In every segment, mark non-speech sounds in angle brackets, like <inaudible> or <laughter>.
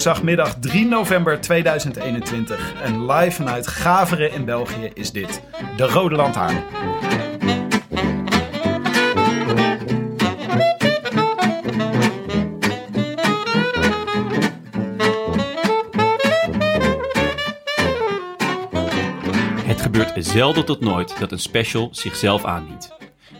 Woensdagmiddag 3 november 2021 en live vanuit Gaveren in België is dit de Rode Lantaarn. Het gebeurt zelden tot nooit dat een special zichzelf aandient.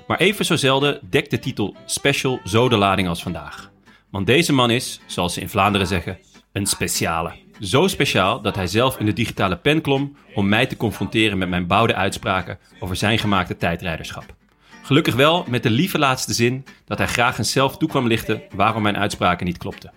Maar even zo zelden dekt de titel special zo de lading als vandaag. Want deze man is, zoals ze in Vlaanderen zeggen, een speciale. Zo speciaal dat hij zelf in de digitale pen klom om mij te confronteren met mijn bouwde uitspraken over zijn gemaakte tijdrijderschap. Gelukkig wel met de lieve laatste zin dat hij graag eens zelf toe kwam lichten waarom mijn uitspraken niet klopten.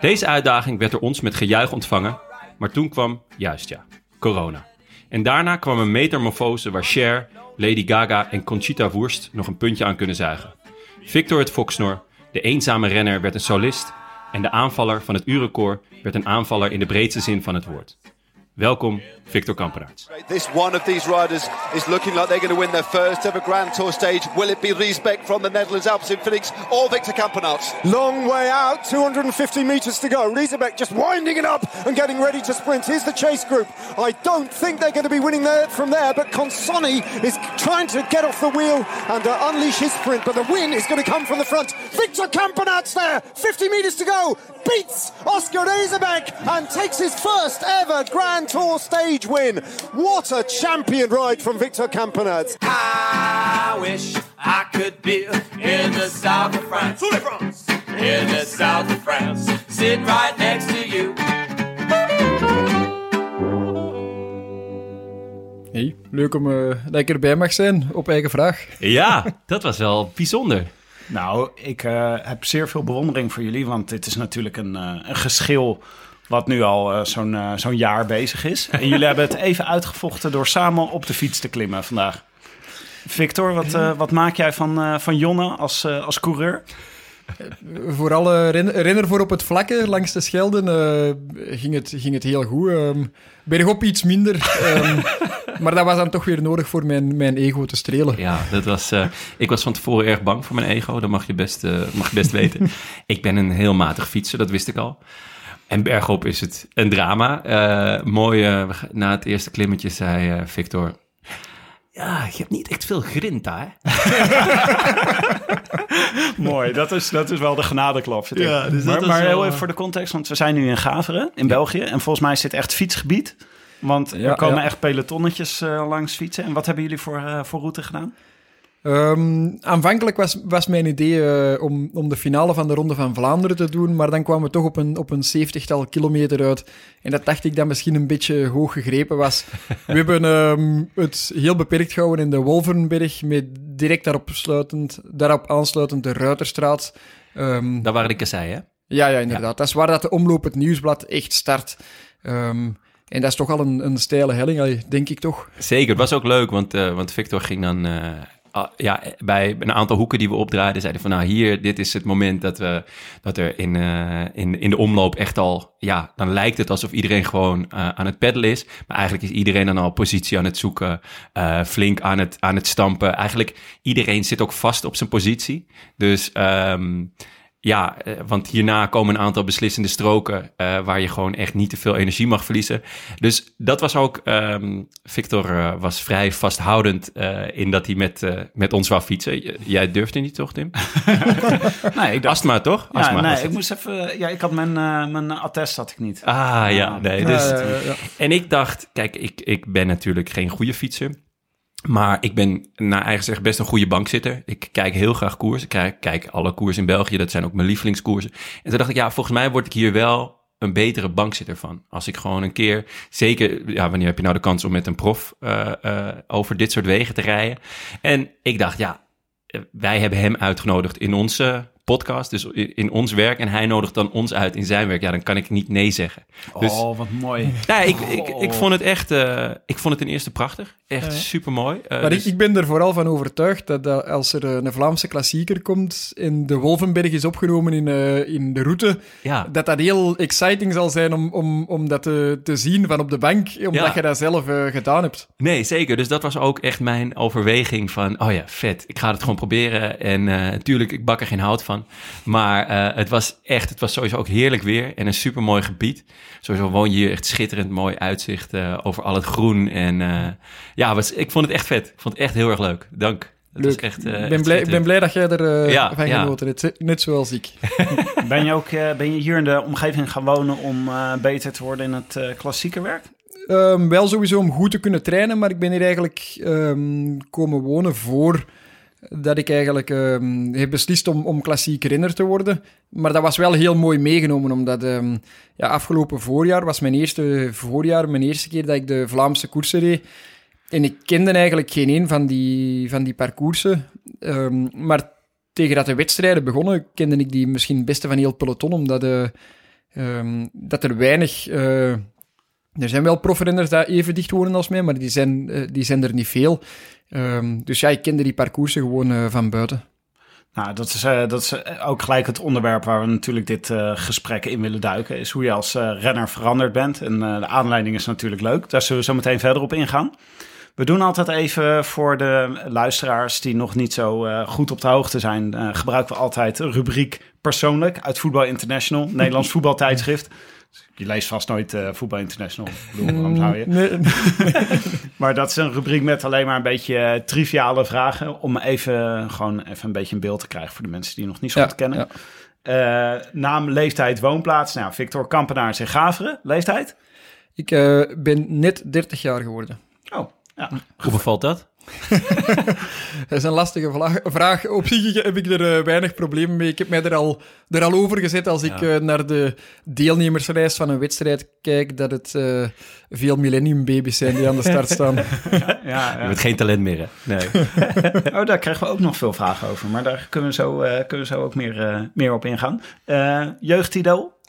Deze uitdaging werd door ons met gejuich ontvangen, maar toen kwam, juist ja, corona. En daarna kwam een metamorfose waar Cher, Lady Gaga en Conchita Wurst nog een puntje aan kunnen zuigen. Victor het Foksnor, de eenzame renner, werd een solist en de aanvaller van het urenkoor werd een aanvaller in de breedste zin van het woord. Welkom, Victor Kampenaerts. This one of these riders is looking like they're going to win their first ever Grand Tour stage. Will it be Riesbeck from the Netherlands, Alps in Phoenix, or Victor Kampenaerts? Long way out, 250 meters to go. Riesbeck just winding it up and getting ready to sprint. Here's the chase group. I don't think they're going to be winning there from there, but Consonni is trying to get off the wheel and uh, unleash his sprint, but the win is going to come from the front. Victor Kampenaerts there, 50 meters to go, beats Oscar Riesbeck and takes his first ever Grand Tour stage win. What a champion ride from Victor Kampenaerts. I wish I could be in the south of France. In the south of France. Sitting right next to you. Hey, leuk om eh, dat ik erbij mag zijn, op eigen vraag. Ja, dat was wel bijzonder. Nou, ik eh, heb zeer veel bewondering voor jullie, want dit is natuurlijk een, eh, een geschil wat nu al eh, zo'n eh, zo'n jaar bezig is. En jullie hebben het even uitgevochten door samen op de fiets te klimmen vandaag. Victor, wat, eh, wat maak jij van, eh, van Jonne als, als coureur? Voor alle ren- renner voor op het vlakke langs de Schelden eh, ging, het, ging het heel goed. Ehm bergop iets minder, <laughs> ehm, maar dat was dan toch weer nodig voor mijn, mijn ego te strelen. Ja, dat was, eh, ik was van tevoren erg bang voor mijn ego. Dat mag je best, eh, mag je best weten. <laughs> Ik ben een heel matig fietser, dat wist ik al. En bergop is het een drama. Mooi, we gaan- na het eerste klimmetje zei eh, Victor... Ja, je hebt niet echt veel grinta, hè? <laughs> Mooi, dat is, dat is wel de genadeklap. Ja, dus maar maar heel even voor de context, want we zijn nu in Gaveren, in België. En volgens mij is dit echt fietsgebied. Want Ja, er komen ja. echt pelotonnetjes eh, langs fietsen. En wat hebben jullie voor, voor route gedaan? Ehm, aanvankelijk was, was mijn idee eh, om, om de finale van de Ronde van Vlaanderen te doen, maar dan kwamen we toch op een, op een zeventigtal kilometer uit. En dat dacht ik dat misschien een beetje hoog gegrepen was. We <laughs> hebben ehm, het heel beperkt gehouden in de Wolvenberg, met direct daarop, sluitend, daarop aansluitend de Ruiterstraat. Ehm, Dat waren de kassei, hè? ja, ja, inderdaad. Dat is waar dat de omloop het nieuwsblad echt start. En dat is toch al een, een steile helling, denk ik toch. Zeker, het was ook leuk, want, eh, want Victor ging dan... eh, ja, bij een aantal hoeken die we opdraaiden, zeiden van nou hier, dit is het moment dat, we, dat er in, eh, in, in de omloop echt al, ja, dan lijkt het alsof iedereen gewoon eh, aan het peddelen is. Maar eigenlijk is iedereen dan al positie aan het zoeken, eh, flink aan het, aan het stampen. Eigenlijk iedereen zit ook vast op zijn positie. Dus ehm, ja, eh, want hierna komen een aantal beslissende stroken eh, waar je gewoon echt niet te veel energie mag verliezen. Dus dat was ook, ehm, Victor eh, was vrij vasthoudend eh, in dat hij met, eh, met ons wou fietsen. J- Jij durfde niet toch, Tim? <laughs> Nee, ik dacht... Astma, toch? Ja, Astma nee, het. ik moest even... Ja, ik had mijn, eh, mijn attest had ik niet. Ah ja, nee. Dus, Ja, ja, ja. En ik dacht, kijk, ik, ik ben natuurlijk geen goede fietser. Maar ik ben, naar eigen zeggen, best een goede bankzitter. Ik kijk heel graag koers. Ik kijk, alle koers in België. Dat zijn ook mijn lievelingskoersen. En toen dacht ik, ja, volgens mij word ik hier wel een betere bankzitter van. Als ik gewoon een keer, zeker, ja, wanneer heb je nou de kans om met een prof eh, eh, over dit soort wegen te rijden? En ik dacht, ja, eh, wij hebben hem uitgenodigd in onze podcast, dus in in ons werk. En hij nodigt dan ons uit in zijn werk. Ja, dan kan ik niet nee zeggen. Dus oh, wat mooi. nou, ik, ik, ik vond het echt, eh, ik vond het ten eerste prachtig. Echt super mooi. Maar ik, ik ben er vooral van overtuigd dat, dat als er eh, een Vlaamse klassieker komt en de Wolvenberg is opgenomen in, eh, in de route, ja, dat dat heel exciting zal zijn om, om, om dat te, te zien van op de bank, omdat Ja. je dat zelf eh, gedaan hebt. nee, zeker. Dus dat was ook echt mijn overweging van, oh ja, vet. Ik ga het gewoon proberen. En eh natuurlijk, ik bak er geen hout van. Maar eh, het was echt, het was sowieso ook heerlijk weer en een super mooi gebied. Sowieso woon je hier echt schitterend mooi uitzicht eh, over al het groen. En eh, ja, was, ik vond het echt vet. Ik vond het echt heel erg leuk. Dank. Leuk. echt, eh, ben blij, ik ben blij dat jij er eh, Ja, van ja. genoten hebt, net zoals ik. <laughs> Ben je ook eh, ben je hier in de omgeving gaan wonen om eh, beter te worden in het eh, klassieke werk? Ehm, wel sowieso om goed te kunnen trainen, maar ik ben hier eigenlijk ehm, komen wonen voor dat ik eigenlijk ehm, heb beslist om, om klassiek renner te worden. Maar dat was wel heel mooi meegenomen, omdat ehm, ja, afgelopen voorjaar was mijn eerste voorjaar, mijn eerste keer dat ik de Vlaamse koersen reed. En ik kende eigenlijk geen een van die, van die parcoursen. Ehm, maar tegen dat de wedstrijden begonnen, kende ik die misschien het beste van heel het peloton, omdat eh, dat er weinig... eh, er zijn wel profrenners die even dicht wonen als mij, maar die zijn, eh, die zijn er niet veel. Ehm, dus ja, ik kende die parcoursen gewoon eh, van buiten. Nou, dat is, eh, dat is ook gelijk het onderwerp waar we natuurlijk dit gesprek in willen duiken. Is hoe je als eh, renner veranderd bent. En de aanleiding is natuurlijk leuk. Daar zullen we zo meteen verder op ingaan. We doen altijd even voor de luisteraars die nog niet zo goed op de hoogte zijn. gebruiken we altijd rubriek persoonlijk uit Voetbal International, Nederlands <laughs> voetbaltijdschrift. Je leest vast nooit eh, Voetbal International. Ik bedoel, waarom zou je? Nee, <laughs> Maar dat is een rubriek met alleen maar een beetje eh, triviale vragen. Om even, gewoon even een beetje een beeld te krijgen voor de mensen die je nog niet zo Ja, goed kennen. ja. Eh, naam, leeftijd, woonplaats. Nou, Victor Kampenaars in Gaveren. Leeftijd? ik eh, ben net 30 jaar geworden. Oh, ja. Hoe bevalt dat? <laughs> Dat is een lastige vraag. Op zich heb ik er eh, weinig problemen mee. Ik heb mij er al, er al over gezet als ik eh, naar de deelnemerslijst van een wedstrijd kijk, dat het eh, veel millennium baby's zijn die aan de start staan. <laughs> ja, Je bent geen talent meer, hè? Nee. <laughs> Oh, daar krijgen we ook nog veel vragen over. Maar daar kunnen we zo, eh, kunnen we zo ook meer, eh, meer op ingaan. Eh jeugdidool?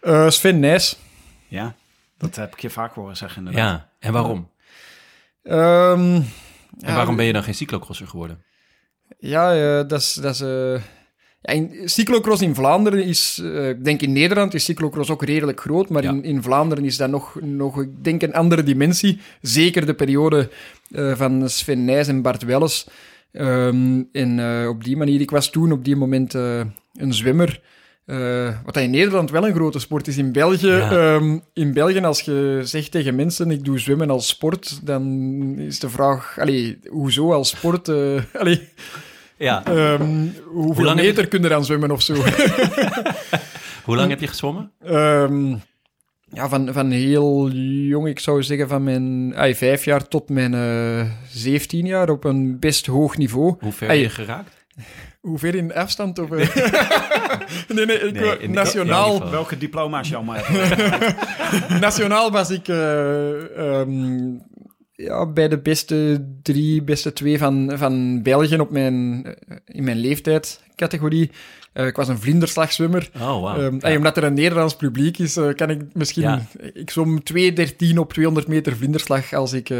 Eh, Sven Nijs. Ja, dat heb ik je vaak horen zeggen inderdaad. Ja, en waarom? Ehm, En waarom ben je dan geen cyclocrosser geworden? Ja, eh, dat is... Dat is eh, ja, in, cyclocross in Vlaanderen is... eh, ik denk in Nederland is cyclocross ook redelijk groot, maar Ja. in, in Vlaanderen is dat nog, nog, ik denk, een andere dimensie. Zeker de periode van Sven Nijs en Bart Welles. Ehm, en op die manier... Ik was toen op die moment een zwemmer... Eh, wat in Nederland wel een grote sport is. In België, Ja. ehm, in België, als je zegt tegen mensen: ik doe zwemmen als sport, dan is de vraag: allee, hoezo als sport? eh, <laughs> allee, Ja. Ehm, hoeveel je- meter kun je dan zwemmen of zo? <laughs> <laughs> Hoe lang heb je gezwommen? Ehm, ja, van, van heel jong, ik zou zeggen van mijn ay, vijf jaar tot mijn eh 17 jaar op een best hoog niveau. Hoe ver je geraakt? Hoe ver in afstand? Of, eh? nee, <laughs> nee, ik, Nee, de- nationaal, Welke diploma's je allemaal hebt. nationaal was ik eh, ehm, ja, bij de beste drie, beste twee van, van België op mijn, eh, in mijn leeftijdscategorie. Eh, ik was een vlinderslagzwemmer. Oh, wauw. Ehm, en omdat er een Nederlands publiek is, kan ik misschien... Ja. Ik zwom 2.13 op 200 meter vlinderslag als ik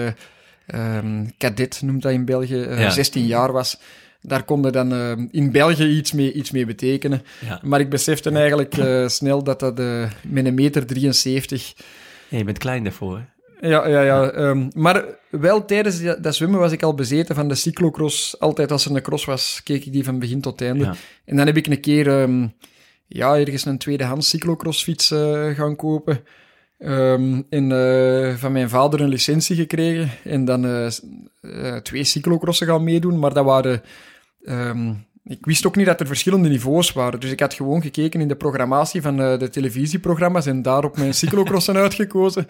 ehm, cadet, noemt dat in België, Ja. 16 jaar was. Daar kon je dan eh, in België iets mee, iets mee betekenen. Ja. Maar ik besefte eigenlijk eh, snel dat dat eh, met een meter 73... Ja, je bent klein daarvoor, hè? Ja, ja, ja. ehm, maar wel tijdens dat, dat zwemmen was ik al bezeten van de cyclocross. Altijd als er een cross was, keek ik die van begin tot einde. Ja. En dan heb ik een keer ehm, ja, ergens een tweedehands cyclocrossfiets gaan kopen. Ehm, en van mijn vader een licentie gekregen. En dan twee cyclocrossen gaan meedoen. Maar dat waren... ehm, ik wist ook niet dat er verschillende niveaus waren. Dus ik had gewoon gekeken in de programmatie van eh, de televisieprogramma's en daarop mijn <laughs> cyclocrossen uitgekozen.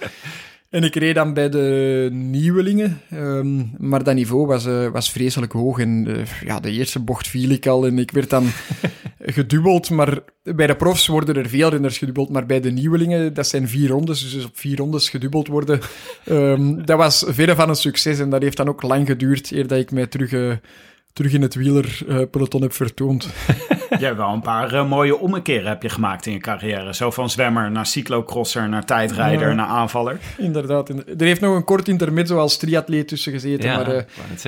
En ik reed dan bij de nieuwelingen, ehm, maar dat niveau was, eh, was vreselijk hoog. En eh, ja, de eerste bocht viel ik al en ik werd dan <laughs> gedubbeld. Maar bij de profs worden er veel renners gedubbeld, maar bij de nieuwelingen, dat zijn vier rondes, dus op vier rondes gedubbeld worden, ehm, dat was verre van een succes. En dat heeft dan ook lang geduurd eer dat ik mij terug, terug in het wielerpeloton heb vertoond. <laughs> Je hebt wel een paar eh, mooie ommekeren heb je gemaakt in je carrière. Zo van zwemmer naar cyclocrosser, naar tijdrijder, Ja. naar aanvaller. Inderdaad. Er heeft nog een kort intermezzo als triatleet tussen gezeten, Ja, maar eh,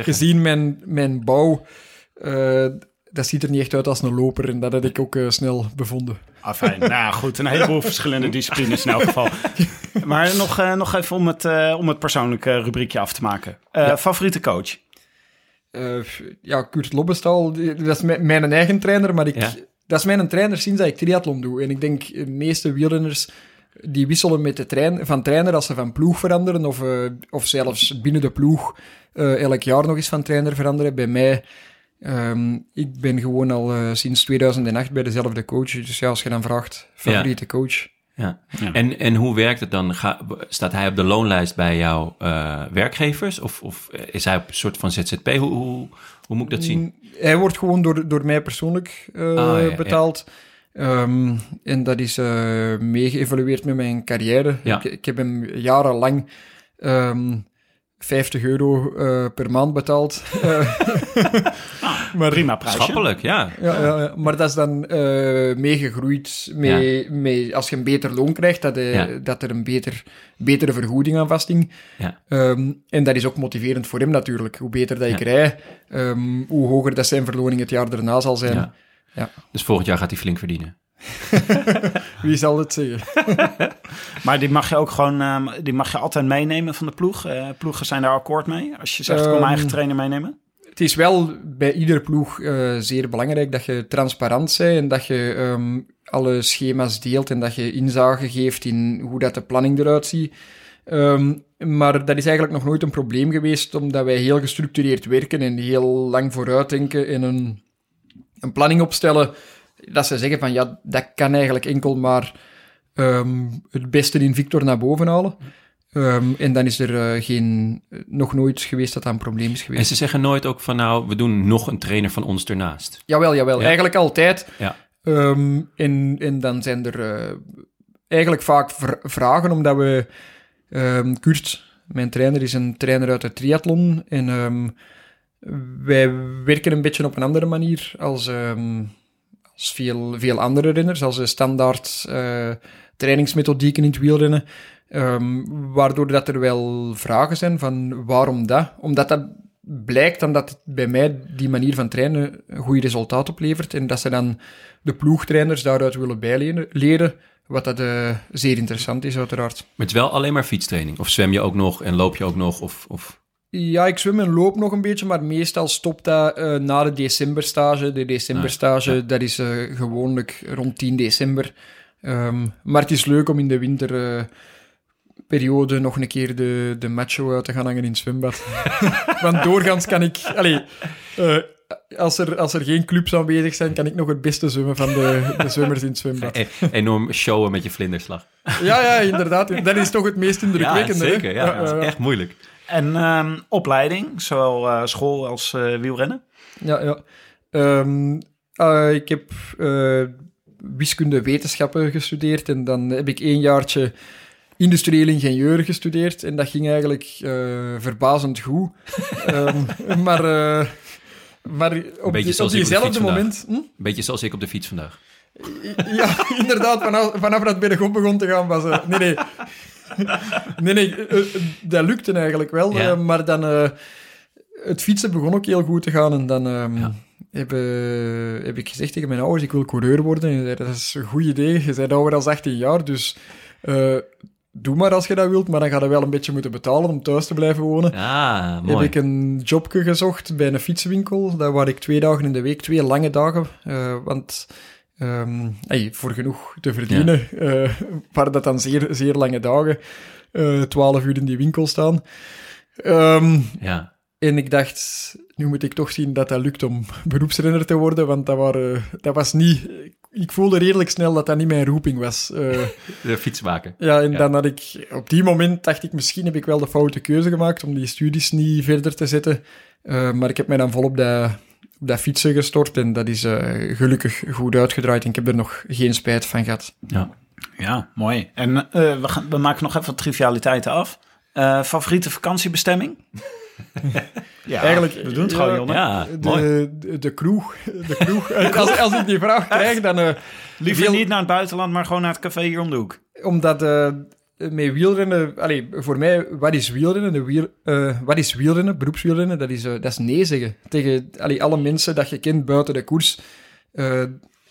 gezien mijn, mijn bouw, eh, dat ziet er niet echt uit als een loper. En dat had ik ook eh, snel bevonden. Ah, fijn. nou ja, goed. Een heleboel <laughs> verschillende disciplines in elk geval. <laughs> Maar nog, eh, nog even om het, eh, om het persoonlijke rubriekje af te maken. Eh, Favoriete coach? Eh, ja, Kurt Lobbestal, dat is mijn, mijn eigen trainer, maar ik, Ja. dat is mijn trainer sinds dat ik triathlon doe. En ik denk, de meeste wielrenners die wisselen met de trein, van trainer als ze van ploeg veranderen, of, eh, of zelfs binnen de ploeg eh, elk jaar nog eens van trainer veranderen. Bij mij, ehm, ik ben gewoon al sinds 2008 bij dezelfde coach. Dus ja, als je dan vraagt, favoriete coach. Ja. Ja. En, en hoe werkt het dan? Ga, staat hij op de loonlijst bij jouw eh, werkgevers? Of, of is hij op een soort van ZZP? Hoe, hoe, hoe moet ik dat zien? Mm, Hij wordt gewoon door, door mij persoonlijk eh, Ah, ja, ja. betaald. Ehm, en dat is eh meegeëvalueerd met mijn carrière. Ja. Ik, ik heb hem jarenlang ehm 50 euro eh, per maand betaald. <laughs> Eh, Maar prima prijsje. Schappelijk, ja. ja, ja, ja. maar dat is dan eh meegegroeid mee, mee, als je een beter loon krijgt, dat, Ja. dat er een beter, betere vergoeding aan vasting. Ja. Ehm, en dat is ook motiverend voor hem natuurlijk. Hoe beter dat ik rij, ehm, hoe hoger dat zijn verloning het jaar daarna zal zijn. Ja. Ja. Dus volgend jaar gaat hij flink verdienen. <laughs> Wie zal het zeggen? <laughs> Maar die mag je ook gewoon, ehm, die mag je altijd meenemen van de ploeg. Eh, ploegen zijn daar akkoord mee. Als je zegt, ik kom mijn Ehm, eigen trainer meenemen. Het is wel bij ieder ploeg eh, zeer belangrijk dat je transparant bent en dat je ehm, alle schema's deelt en dat je inzage geeft in hoe dat de planning eruit ziet. Maar dat is eigenlijk nog nooit een probleem geweest, omdat wij heel gestructureerd werken en heel lang vooruitdenken en een, een planning opstellen. Dat ze zeggen van ja, dat kan eigenlijk enkel maar ehm, het beste in Victor naar boven halen. Ehm, en dan is er eh, geen, nog nooit geweest dat dat een probleem is geweest. En ze zeggen nooit ook van nou, we doen nog een trainer van ons ernaast. Jawel, jawel. Ja. Eigenlijk altijd. Ja. Ehm, en, en dan zijn er eh, eigenlijk vaak vr- vragen, omdat we... Kurt, mijn trainer, is een trainer uit de triathlon. En wij werken een beetje op een andere manier als, als veel, veel andere renners. Als de standaard eh, trainingsmethodieken in het wielrennen. Ehm, waardoor dat er wel vragen zijn van waarom dat? Omdat dat blijkt dan dat bij mij die manier van trainen een goed resultaat oplevert en dat ze dan de ploegtrainers daaruit willen bijleren, leren, wat dat eh, zeer interessant is uiteraard. Is wel alleen maar fietstraining. Of zwem je ook nog en loop je ook nog? Of, of... Ja, ik zwem en loop nog een beetje, maar meestal stopt dat eh, na de decemberstage. De decemberstage, Ah, ja. dat is eh, gewoonlijk rond 10 december. Ehm, maar het is leuk om in de winterperiode nog een keer de, de macho uit te gaan hangen in het zwembad. <laughs> Want doorgaans kan ik... Allee, eh, als, er, als er geen clubs aanwezig zijn, kan ik nog het beste zwemmen van de, de zwemmers in het zwembad. <laughs> E- enorm showen met je vlinderslag. Ja, ja, inderdaad. Dat is toch het meest Ja, indrukwekkende. hè? zeker. Ja, dat is echt moeilijk. En ehm, opleiding, zowel eh, school als eh, wielrennen. Ja, ja. Ehm, eh, ik heb eh, wiskunde wetenschappen gestudeerd en dan heb ik één jaartje industrieel ingenieur gestudeerd en dat ging eigenlijk eh, verbazend goed. <laughs> Ehm, maar maar, maar op, beetje die, op op diezelfde moment... Hm? Een beetje zoals ik op de fiets vandaag. Ja, <laughs> inderdaad, vanaf, vanaf dat het bij de grond begon te gaan was... eh, nee, nee. <laughs> Nee, nee, eh, eh, dat lukte eigenlijk wel. Ja. eh, maar dan... het fietsen begon ook heel goed te gaan. En dan ehm, Ja. heb, heb ik gezegd tegen mijn ouders, ik wil coureur worden. En dat is een goed idee. Je bent ouder dan 18 jaar, dus... doe maar als je dat wilt, maar dan ga je wel een beetje moeten betalen om thuis te blijven wonen. Ah, Heb ik een jobje gezocht bij een fietswinkel. Daar waar ik twee dagen in de week, twee lange dagen. want ehm, hey, voor genoeg te verdienen, eh, waren dat dan zeer, zeer lange dagen. eh, Twaalf uur in die winkel staan. Ehm, Ja. en ik dacht, nu moet ik toch zien dat dat lukt om beroepsrenner te worden, want dat, waren, dat was niet... Ik voelde redelijk snel dat dat niet mijn roeping was. Eh, <laughs> De fietsmaker. ja, en Ja. dan had ik... Op die moment dacht ik, misschien heb ik wel de foute keuze gemaakt om die studies niet verder te zetten. Eh, maar ik heb mij dan vol op dat, op dat fietsen gestort en dat is eh, gelukkig goed uitgedraaid en ik heb er nog geen spijt van gehad. Ja. Ja, mooi. En eh, we, gaan, we maken nog even wat trivialiteiten af. Eh, favoriete vakantiebestemming? <laughs> ja, Eigenlijk, we doen het gewoon, ja, Jonne. Ja, mooi. De, de, de kroeg. De kroeg. <laughs> als, als ik die vraag krijg, dan... eh, Liever veel- niet naar het buitenland, maar gewoon naar het café hier om de hoek. Omdat eh, met wielrennen, allee, voor mij, wat is wielrennen? De wiel, eh, wat is wielrennen? Beroepswielrennen, dat is, eh, dat is nee zeggen. Tegen allee, alle mensen dat je kent buiten de koers. eh,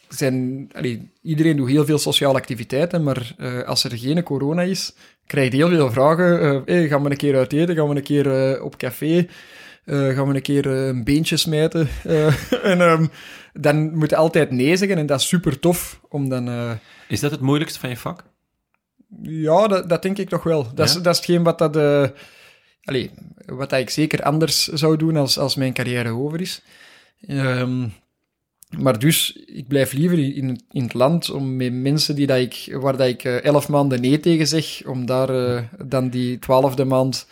zijn, allee, iedereen doet heel veel sociale activiteiten, maar eh, als er geen corona is, krijg je heel veel vragen. eh hey, gaan we een keer uit eten? Gaan we een keer eh, op café? Eh, gaan we een keer eh, een beentje smijten? Eh, <laughs> en ehm, dan moet je altijd nee zeggen en dat is super tof om dan... eh, Is dat het moeilijkste van je vak? Ja, dat, dat denk ik toch wel. Dat, is, dat is hetgeen wat, dat, eh, allee, wat dat ik zeker anders zou doen als, als mijn carrière over is. Ehm, maar dus, ik blijf liever in, in het land om met mensen die dat ik, waar dat ik eh, elf maanden nee tegen zeg, om daar eh, dan die twaalfde maand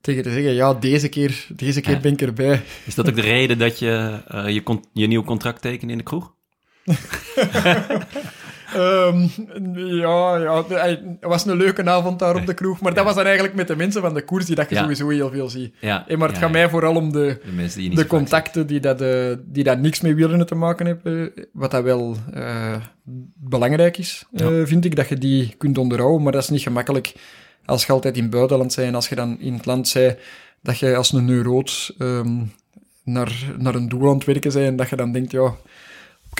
tegen te zeggen, ja, deze keer, deze keer Ja. ben ik erbij. Is dat ook de reden dat je je, je nieuw contract tekent in de kroeg? <laughs> Ehm, ja, ja, het was een leuke avond daar op de kroeg, maar dat was dan eigenlijk met de mensen van de koers die dat je sowieso heel veel ziet. Ja. Hey, maar het gaat mij vooral om de, De die contacten die dat, eh, die dat niks met wielrennen te maken hebben. Wat dat wel eh, belangrijk is, eh, vind ik, dat je die kunt onderhouden. Maar dat is niet gemakkelijk als je altijd in het buitenland bent en als je dan in het land zei dat je als een neuroot ehm, naar, naar een doel aan het werken bent en dat je dan denkt, ja,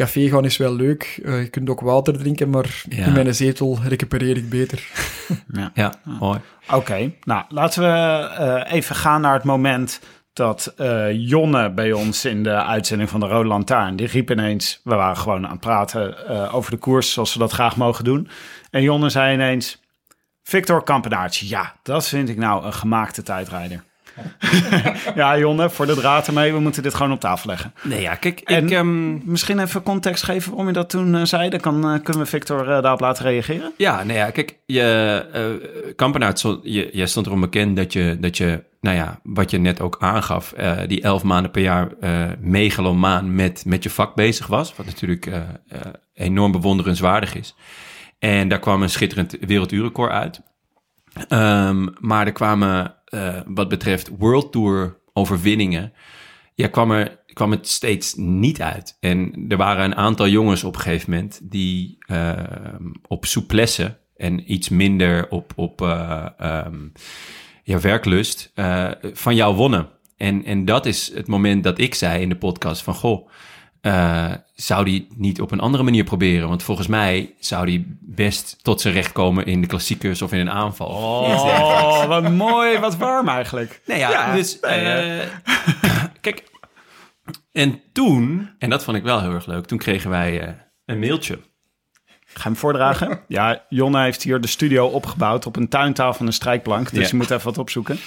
café gaan is wel leuk. Eh, je kunt ook water drinken, maar Ja. in mijn zetel recupereer ik beter. ziet. <laughs> Ja, mooi. Oké, nou laten we eh, even gaan naar het moment dat eh, Jonne bij ons in de uitzending van de Rode Lantaarn, die riep ineens, we waren gewoon aan het praten eh, over de koers zoals we dat graag mogen doen. En Jonne zei ineens, Victor Kampenaerts, ja, dat vind ik nou een gemaakte tijdrijder. Ja, Jonne, voor de draad ermee, we moeten dit gewoon op tafel leggen. Nee, ja, kijk, En- ik... ehm, Misschien even context geven waarom je dat toen eh, zei, dan kan, eh, kunnen we Victor eh, daarop laten reageren. Ja, nou ja, kijk, je, Kampenaert, je, jij stond erom bekend dat je, dat je, nou ja, wat je net ook aangaf, die elf maanden per jaar megalomaan met, met je vak bezig was. Wat natuurlijk enorm bewonderenswaardig is. En daar kwam een schitterend werelduurrecord uit. Ehm, maar er kwamen, eh, wat betreft World Tour overwinningen, ja, kwam, er, kwam het steeds niet uit. En er waren een aantal jongens op een gegeven moment die ehm, op souplesse en iets minder op, op eh, ehm, ja, werklust eh, van jou wonnen. En, en dat is het moment dat ik zei in de podcast van, goh, eh, zou die niet op een andere manier proberen? Want volgens mij zou die best tot zijn recht komen in de klassiekers of in een aanval. Oh, wat mooi, wat warm eigenlijk. Nee, ja, dus... eh, <laughs> kijk, en toen, en dat vond ik wel heel erg leuk, toen kregen wij eh, een mailtje. Ga hem voordragen. <laughs> Ja, Jonne heeft hier de studio opgebouwd op een tuintafel en een strijkplank. Dus Ja. je moet even wat opzoeken.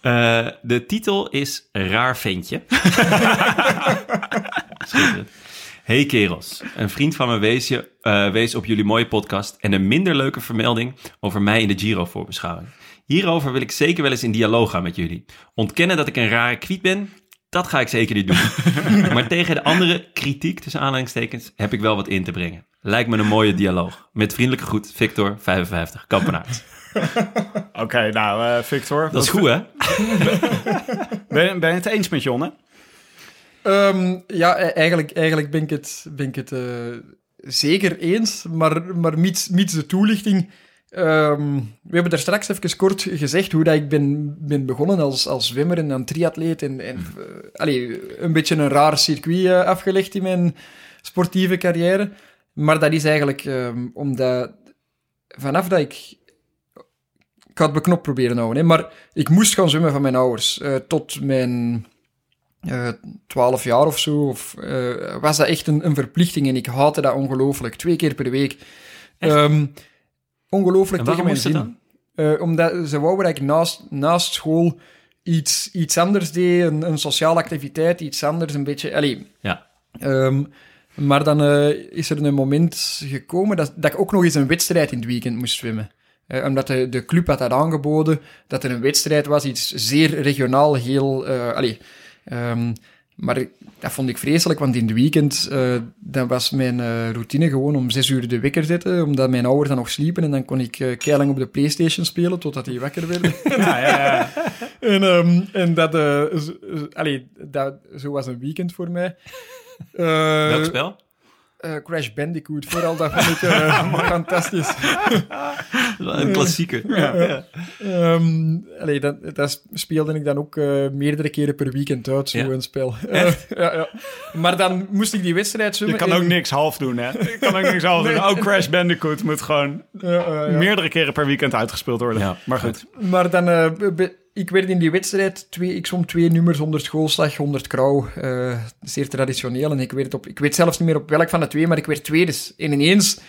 Eh, de titel is Raar Ventje. <laughs> Schitterend. Hey kerels, een vriend van me wees, je, eh, wees op jullie mooie podcast en een minder leuke vermelding over mij in de Giro voorbeschouwing. Hierover wil ik zeker wel eens in dialoog gaan met jullie. Ontkennen dat ik een rare kwiet ben, dat ga ik zeker niet doen. <laughs> maar tegen de andere kritiek, tussen aanhalingstekens, heb ik wel wat in te brengen. Lijkt me een mooie dialoog. Met vriendelijke groet, Victor, 55, Kampenaard. Oké, nou eh, Victor. Dat is goed, hè? Ben, je- ben je het eens met Jonne? Ehm, ja, e- eigenlijk, eigenlijk ben ik het, ben ik het eh, zeker eens, maar, maar mits, mits de toelichting. Ehm, we hebben daar straks even kort gezegd hoe dat ik ben, ben begonnen als, als zwemmer en dan triatleet. En, en eh, allee, een beetje een raar circuit eh, afgelegd in mijn sportieve carrière. Maar dat is eigenlijk ehm, omdat vanaf dat ik ga het beknopt proberen houden. Hè. Maar ik moest gaan zwemmen van mijn ouders. Tot mijn eh 12 jaar of zo. Of, eh, was dat echt een, een verplichting en ik haatte dat ongelooflijk. Twee keer per week. Ehm, ongelooflijk En tegen mijn zin. Eh, omdat ze wouden dat ik naast, naast school iets, iets anders deed. Een, een sociale activiteit, iets anders. Een beetje... Allee, Ja. Ehm, maar dan is er een moment gekomen dat, dat ik ook nog eens een wedstrijd in het weekend moest zwemmen. Omdat de, de club had dat aangeboden, dat er een wedstrijd was, iets zeer regionaal, heel... allee, ehm, maar dat vond ik vreselijk, want in het weekend eh, dan was mijn eh, routine gewoon om zes uur de wekker zetten, omdat mijn ouders dan nog sliepen en dan kon ik eh keilang op de Playstation spelen totdat die wakker werden. <laughs> Ja, ja, ja. <laughs> En, ehm, en dat, eh, allee, dat, zo was een weekend voor mij. Eh, Welk spel? Eh, Crash Bandicoot, vooral dat vond ik eh, <laughs> fantastisch. <laughs> Een klassieker. <laughs> Ja. Ehm, allee, dat, dat speelde ik dan ook eh, meerdere keren per weekend uit, zo'n Ja. spel. Ja, ja. Maar dan moest ik die wedstrijd Je zwemmen. kan ook niks half doen, hè? Je kan ook niks half doen. Nee. Oh, Crash Bandicoot moet gewoon eh, ja. meerdere keren per weekend uitgespeeld worden. Ja. Maar goed. Maar dan, eh, ik werd in die wedstrijd, twee, ik zwom twee nummers, 100 schoolslag, 100 krauw. eh, zeer traditioneel. En ik, werd op, ik weet zelfs niet meer op welk van de twee, maar ik werd tweede. En ineens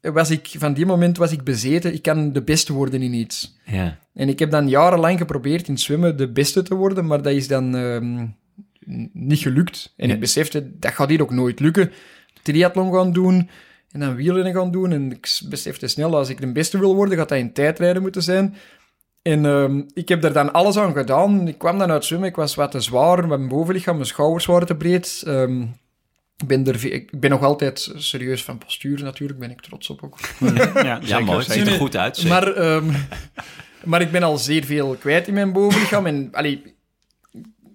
was ik, van die moment was ik bezeten, ik kan de beste worden in iets. Ja. En ik heb dan jarenlang geprobeerd in zwemmen de beste te worden, maar dat is dan ehm, niet gelukt. En Ja. ik besefte, dat gaat hier ook nooit lukken. Triathlon gaan doen en dan wielrennen gaan doen. En ik besefte snel, als ik de beste wil worden, gaat dat in tijdrijden moeten zijn. En ehm, ik heb er dan alles aan gedaan. Ik kwam dan uit zwemmen, ik was wat te zwaar, mijn bovenlichaam, mijn schouders waren te breed. Ehm, ik, ben er, ik ben nog altijd serieus van postuur natuurlijk, ben ik trots op ook. <laughs> Ja, Ja, zeker, mooi. Ziet er goed uit. Maar, ehm, <laughs> maar ik ben al zeer veel kwijt in mijn bovenlichaam. En allee,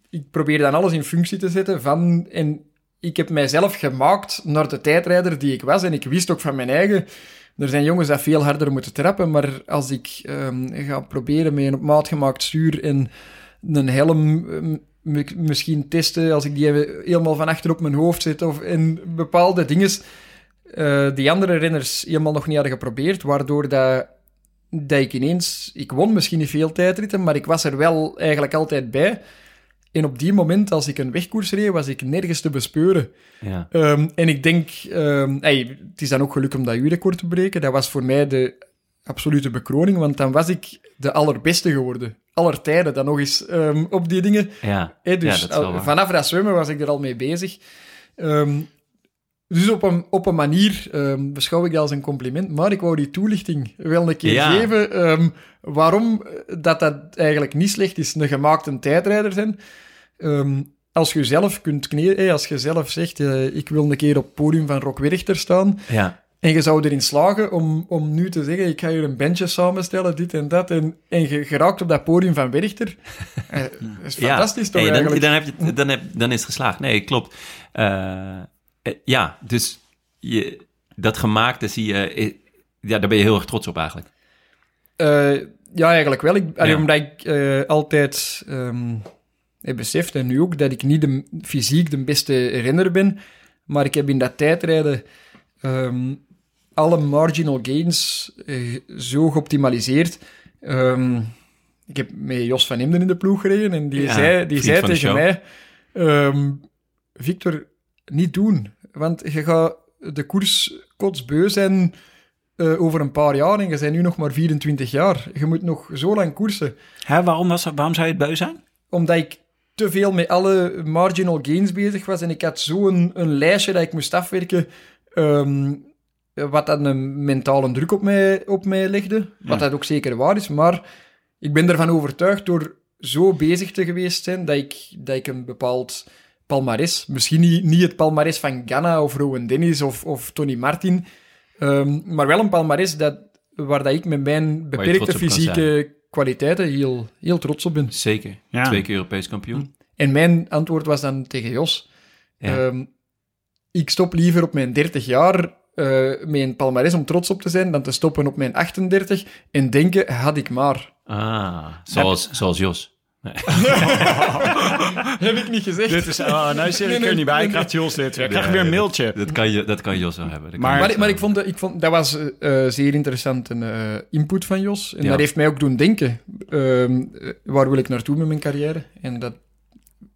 ik probeer dan alles in functie te zetten van... En ik heb mijzelf gemaakt naar de tijdrijder die ik was. En ik wist ook van mijn eigen... Er zijn jongens dat veel harder moeten trappen, maar als ik ehm, ga proberen met een op maat gemaakt stuur en een helm ehm, misschien testen, als ik die helemaal van achter op mijn hoofd zet, of en bepaalde dingen eh, die andere renners helemaal nog niet hadden geprobeerd, waardoor dat, dat ik ineens... Ik won misschien niet veel tijdritten, maar ik was er wel eigenlijk altijd bij. En op die moment, als ik een wegkoers reed, was ik nergens te bespeuren. Ja. Ehm, en ik denk... ehm, hey, het is dan ook gelukt om dat uurrecord te breken. Dat was voor mij de absolute bekroning, want dan was ik de allerbeste geworden. Aller tijden dan nog eens ehm, op die dingen. Ja. Dus ja, dat al- vanaf dat zwemmen was ik er al mee bezig. Dus op een, op een manier ehm, beschouw ik dat als een compliment, maar ik wou die toelichting wel een keer Ja. geven. ehm, waarom dat dat eigenlijk niet slecht is, een gemaakte tijdrijder zijn. Ehm, als je zelf kunt kneden, als je zelf zegt, eh, ik wil een keer op het podium van Rock Werchter staan, Ja. en je zou erin slagen om, om nu te zeggen, ik ga hier een bandje samenstellen, dit en dat, en, en je geraakt op dat podium van Werchter. Eh, dat <laughs> is fantastisch toch Hey, dan, eigenlijk? dan, heb je, dan, heb, dan is het geslaagd. Nee, klopt. Eh, eh, ja, dus je, dat gemaakte zie je... eh, Ja, daar ben je heel erg trots op eigenlijk. Eh, ja, eigenlijk wel. Ik, Ja. Omdat ik eh, altijd ehm heb beseft, en nu ook, dat ik niet de, fysiek de beste renner ben, maar ik heb in dat tijdrijden ehm, alle marginal gains eh, zo geoptimaliseerd. Ehm, ik heb met Jos van Emden in de ploeg gereden en die Ja, zei, die zei tegen mij... Victor, niet doen. Want je gaat de koers kotsbeu zijn eh, over een paar jaar en je bent nu nog maar 24 jaar. Je moet nog zo lang koersen. Hè, waarom, was, dat- waarom zou je het beu zijn? Omdat ik te veel met alle marginal gains bezig was en ik had zo'n een lijstje dat ik moest afwerken, ehm, wat dan een mentale druk op mij, op mij legde. Wat dat ook zeker waar is, maar ik ben ervan overtuigd door zo bezig te geweest zijn dat ik, dat ik een bepaald palmares, misschien niet, niet het palmares van Ganna of Rowan Dennis of, of Tony Martin, ehm, maar wel een palmares dat, waar dat ik met mijn beperkte fysieke kwaliteiten heel, heel trots op ben. Zeker. Ja. Twee keer Europees kampioen. En mijn antwoord was dan tegen Jos. Ja. Ehm, ik stop liever op mijn 30 jaar eh, met een palmarès om trots op te zijn, dan te stoppen op mijn 38 en denken, had ik maar. Ah, zoals, zoals Jos. <laughs> Heb ik niet gezegd. Dit is, oh, nou zit ik er niet bij. Ik krijg Jules dit weer. Ik krijg weer een mailtje. Dat kan, je, dat kan Jos wel hebben. Dat Maar- Maar, ik vond, ik vond dat was eh, eh, zeer interessant een eh, input van Jos. En Ja. dat heeft mij ook doen denken. ehm, eh, waar wil ik naartoe met mijn carrière? En dat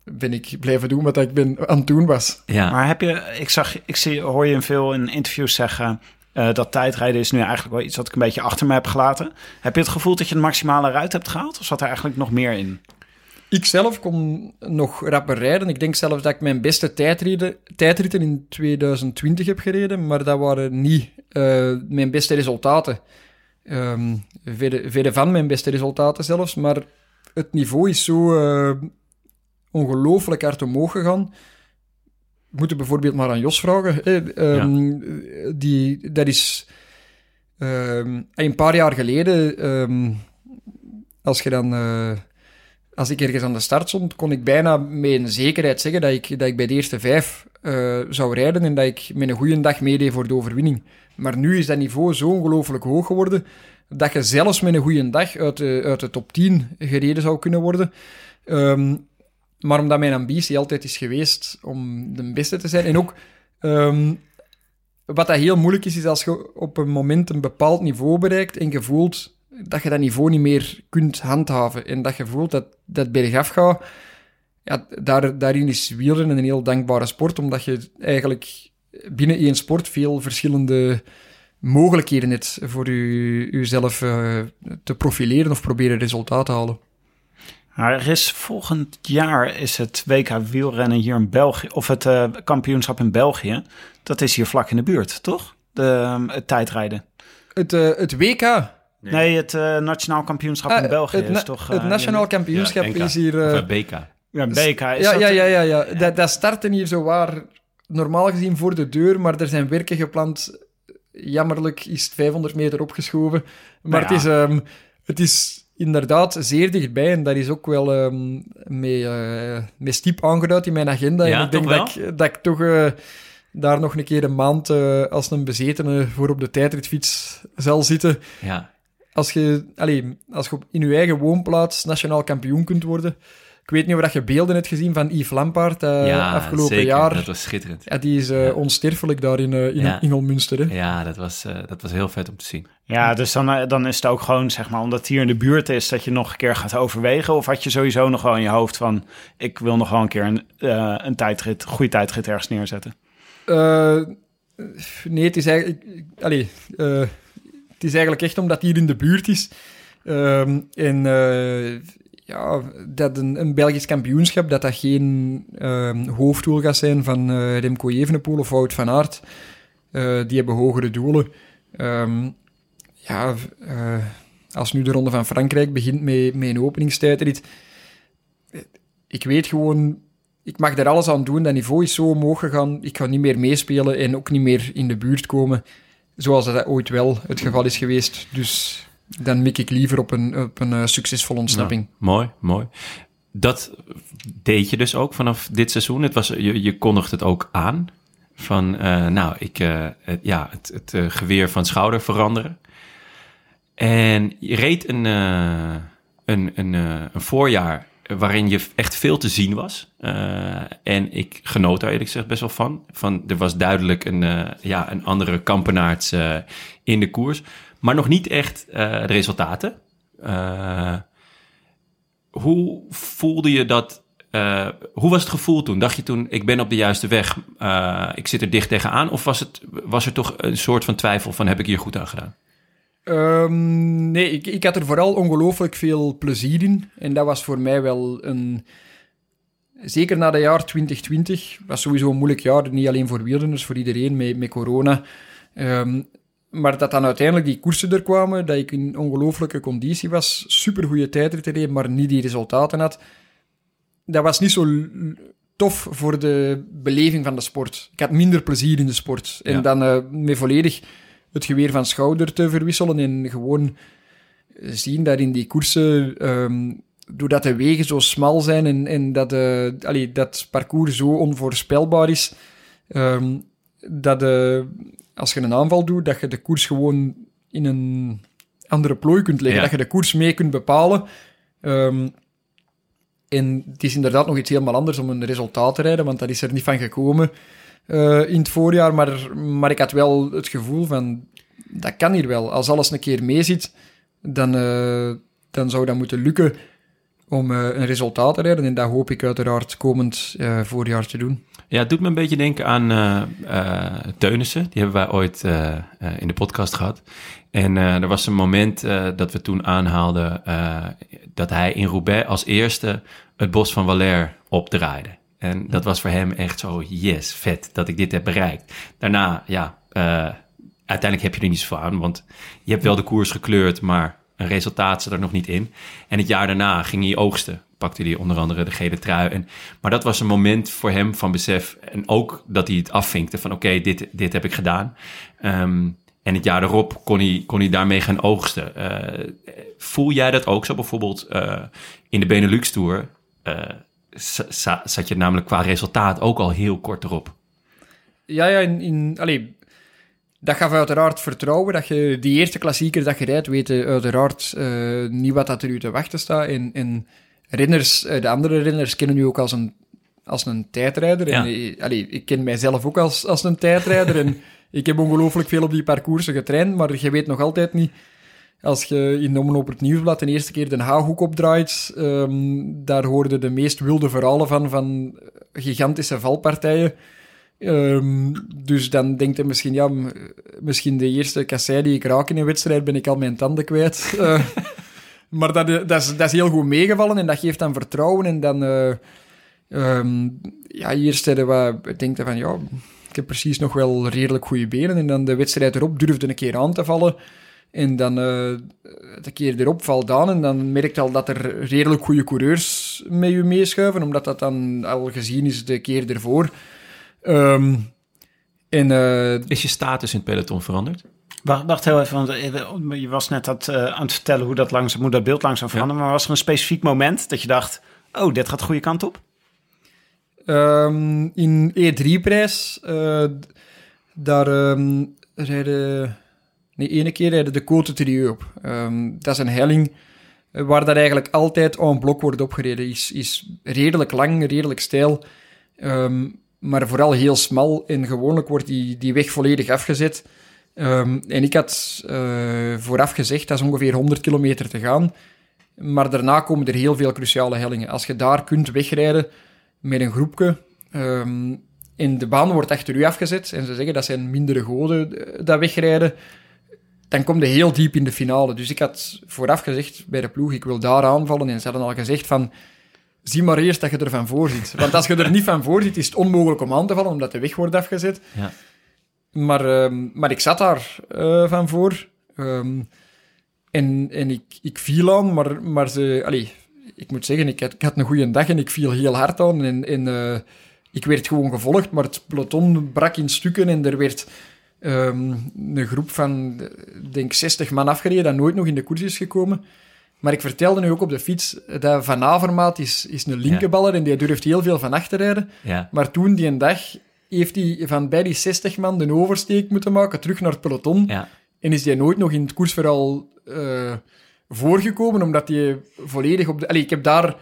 ben ik blijven doen wat ik ben aan het doen was. Ja. Maar heb je, ik zag, ik zie, hoor je in veel in interviews zeggen eh, dat tijdrijden is nu eigenlijk wel iets wat ik een beetje achter me heb gelaten. Heb je het gevoel dat je het maximale eruit hebt gehaald? Of zat er eigenlijk nog meer in? Ik zelf kon nog rapper rijden. Ik denk zelfs dat ik mijn beste tijdritten, tijdritten in 2020 heb gereden, maar dat waren niet eh, mijn beste resultaten. Verre van mijn beste resultaten zelfs, maar het niveau is zo eh, ongelooflijk hard omhoog gegaan. Moeten bijvoorbeeld maar aan Jos vragen. hè. Ehm, die, dat is ehm, een paar jaar geleden, ehm, als je dan... eh, als ik ergens aan de start stond, kon ik bijna met een zekerheid zeggen dat ik, dat ik bij de eerste vijf eh, zou rijden en dat ik met een goede dag meedeed voor de overwinning. Maar nu is dat niveau zo ongelooflijk hoog geworden dat je zelfs met een goede dag uit de, uit de top 10 gereden zou kunnen worden. Maar omdat mijn ambitie altijd is geweest om de beste te zijn. En ook, ehm, wat dat heel moeilijk is, is als je op een moment een bepaald niveau bereikt en je voelt dat je dat niveau niet meer kunt handhaven. En dat je voelt dat dat bergaf gaat. Ja, daar, daarin is wielrennen een heel dankbare sport, omdat je eigenlijk binnen één sport veel verschillende mogelijkheden hebt voor je, jezelf eh, te profileren of proberen resultaat te halen. Maar er is volgend jaar is het WK wielrennen hier in België, of het eh, kampioenschap in België. Dat is hier vlak in de buurt, toch? De, ehm, het tijdrijden. Het, eh, het WK, Nee, het eh, nationaal kampioenschap in Ah, België het, is toch... het nationaal kampioenschap Ja, is hier... Of BK. Ja, BK. Is ja, dat, ja, ja, ja, ja. Dat, dat starten hier zo waar normaal gezien voor de deur, maar er zijn werken gepland. Jammerlijk is het 500 meter opgeschoven. Maar Nou ja. het, is, ehm, het is inderdaad zeer dichtbij en dat is ook wel ehm met, eh, met stiep aangeduid in mijn agenda. Ja, en ik denk toch dat ik, dat ik toch eh, daar nog een keer een maand eh, als een bezetene voor op de tijdritfiets zal zitten. Ja. Als je, allee, als je op- in je eigen woonplaats nationaal kampioen kunt worden. Ik weet niet of dat je beelden hebt gezien van Yves Lampaard eh, ja, afgelopen zeker. jaar. Dat was schitterend. Ja, die is eh, Ja. onsterfelijk daar in, eh, in Ja. Ingelmünster. Hè? Ja, dat was, eh, dat was heel vet om te zien. Ja, dus dan, dan is het ook gewoon, zeg maar, omdat het hier in de buurt is, dat je nog een keer gaat overwegen. Of had je sowieso nog wel in je hoofd van, ik wil nog wel een keer een, eh, een tijdrit, een goede tijdrit ergens neerzetten. Eh, nee, het is eigenlijk... ik- allee, eh, het is eigenlijk echt omdat het hier in de buurt is. Ehm, en eh, ja, dat een, Belgisch kampioenschap, dat dat geen ehm, hoofddoel gaat zijn van eh, Remco Evenepoel of Wout van Aert. Eh, die hebben hogere doelen. Ehm, ja, eh, als nu de Ronde van Frankrijk begint met, met een openingstijdrit... Ik weet gewoon ik mag er alles aan doen. Dat niveau is zo omhoog gegaan. Ik ga niet meer meespelen en ook niet meer in de buurt komen. Zoals dat ooit wel het geval is geweest. Dus dan mik ik liever op een, op een eh, succesvolle ontsnapping. Nou, mooi, mooi. Dat deed je dus ook vanaf dit seizoen. Het was, je, je kondigt het ook aan. Van, eh, nou, ik, eh, het, ja, het, het geweer van schouder veranderen. En je reed een, een, een, een voorjaar waarin je echt veel te zien was. En ik genoot daar eerlijk gezegd best wel van. van er was duidelijk een, ja, een andere kampenaarts in de koers. Maar nog niet echt eh, de resultaten. Eh, hoe voelde je dat? eh, hoe was het gevoel toen? Dacht je toen, ik ben op de juiste weg, ik zit er dicht tegenaan? Of was, het, was er toch een soort van twijfel van, heb ik hier goed aan gedaan? Ehm, nee, ik, ik had er vooral ongelooflijk veel plezier in. En dat was voor mij wel een... Zeker na dat jaar 2020 was sowieso een moeilijk jaar. Niet alleen voor wielrenners, voor iedereen met, met corona. Ehm, maar dat dan uiteindelijk die koersen er kwamen, dat ik in ongelooflijke conditie was, supergoeie tijdritten reed, maar niet die resultaten had. Dat was niet zo tof voor de beleving van de sport. Ik had minder plezier in de sport. En Ja. dan eh, met volledig het geweer van schouder te verwisselen en gewoon zien dat in die koersen, ehm, doordat de wegen zo smal zijn en, en dat, eh allee, dat parcours zo onvoorspelbaar is, ehm, dat eh, als je een aanval doet, dat je de koers gewoon in een andere plooi kunt leggen, Ja. dat je de koers mee kunt bepalen. Ehm, En het is inderdaad nog iets helemaal anders om een resultaat te rijden, want dat is er niet van gekomen eh, in het voorjaar. Maar, maar ik had wel het gevoel van, dat kan hier wel. Als alles een keer meezit, dan, eh, dan zou dat moeten lukken om eh, een resultaat te rijden. En dat hoop ik uiteraard komend voorjaar te doen. Ja, het doet me een beetje denken aan eh, Teunissen. Die hebben wij ooit eh, in de podcast gehad. En er was een moment dat we toen aanhaalden dat hij in Roubaix als eerste het bos van Valère opdraaide. En dat was voor hem echt zo, yes, vet dat ik dit heb bereikt. Daarna, ja, uiteindelijk heb je er niet zoveel aan, want je hebt wel de koers gekleurd, maar een resultaat zat er nog niet in. En het jaar daarna ging hij oogsten. Pakte hij onder andere de gele trui. En, maar dat was een moment voor hem van besef. En ook dat hij het afvinkte van oké, dit, dit heb ik gedaan. Ehm, en het jaar erop kon hij, kon hij daarmee gaan oogsten. Eh, voel jij dat ook zo bijvoorbeeld eh, in de Benelux Tour? eh, za- za- zat je namelijk qua resultaat ook al heel kort erop. Ja, ja, in, in, dat gaf uiteraard vertrouwen. Dat je die eerste klassieker dat je rijdt, weten uiteraard eh, niet wat dat er u te wachten staat. En renners, eh, de andere renners kennen u ook als een, als een tijdrijder. En, Ja. allee, ik ken mijzelf ook als, als een tijdrijder. en <laughs> ik heb ongelooflijk veel op die parcoursen getraind, maar je weet nog altijd niet... Als je in Omloop het Nieuwsblad de eerste keer de Haaghoek opdraait, ehm, daar hoorden de meest wilde verhalen van, van gigantische valpartijen. Ehm, dus dan denkt hij misschien, ja, misschien de eerste kassei die ik raak in een wedstrijd, ben ik al mijn tanden kwijt. <laughs> Eh, maar dat, dat, is, dat is heel goed meegevallen en dat geeft dan vertrouwen. En dan, eh ehm, ja, hier steden we, denkt van, ja, ik heb precies nog wel redelijk goede benen. En dan de wedstrijd erop durfde een keer aan te vallen. En dan eh, de keer erop valt aan en dan merkt al dat er redelijk goede coureurs met je meeschuiven, omdat dat dan al gezien is de keer ervoor. Ehm, en eh, Is je status in het peloton veranderd? Wacht, wacht heel even, want eh, je was net dat, eh, aan het vertellen hoe dat, langzaam, hoe dat beeld langzaam veranderde. Maar was er een specifiek moment dat je dacht, oh, dit gaat de goede kant op? Ehm, in E3-prijs, eh, daar ehm, rijden... Nee, ene keer rijden de Côte Trieux op. Ehm, dat is een helling waar dat eigenlijk altijd en blok wordt opgereden. Is, is redelijk lang, redelijk steil, maar vooral heel smal. En gewoonlijk wordt die, die weg volledig afgezet. Ehm, en ik had eh, vooraf gezegd, dat is ongeveer 100 kilometer te gaan. Maar daarna komen er heel veel cruciale hellingen. Als je daar kunt wegrijden met een groepje. ehm, en de baan wordt achter u afgezet. En ze zeggen dat zijn mindere goden eh, dat wegrijden. Dan kom je heel diep in de finale. Dus ik had vooraf gezegd bij de ploeg, ik wil daar aanvallen. En ze hadden al gezegd van, zie maar eerst dat je er van voor zit. Want als je er niet van voor zit, is het onmogelijk om aan te vallen, omdat de weg wordt afgezet. Ja. Maar, ehm, maar ik zat daar eh, van voor. Ehm, en en ik, ik viel aan, maar, maar ze... Allee, ik moet zeggen, ik had, ik had een goede dag en ik viel heel hard aan. En, en eh, ik werd gewoon gevolgd, maar het peloton brak in stukken en er werd ehm, een groep van, denk 60 man afgereden dat nooit nog in de koers is gekomen. Maar ik vertelde nu ook op de fiets dat Van Avermaat is, is een linkerballer en die durft heel veel van achter rijden. Ja. Maar toen, die een dag, heeft hij van bij die 60 man de oversteek moeten maken, terug naar het peloton. Ja. En is hij nooit nog in het koersverhaal eh, voorgekomen, omdat hij volledig op de... Allee, ik heb daar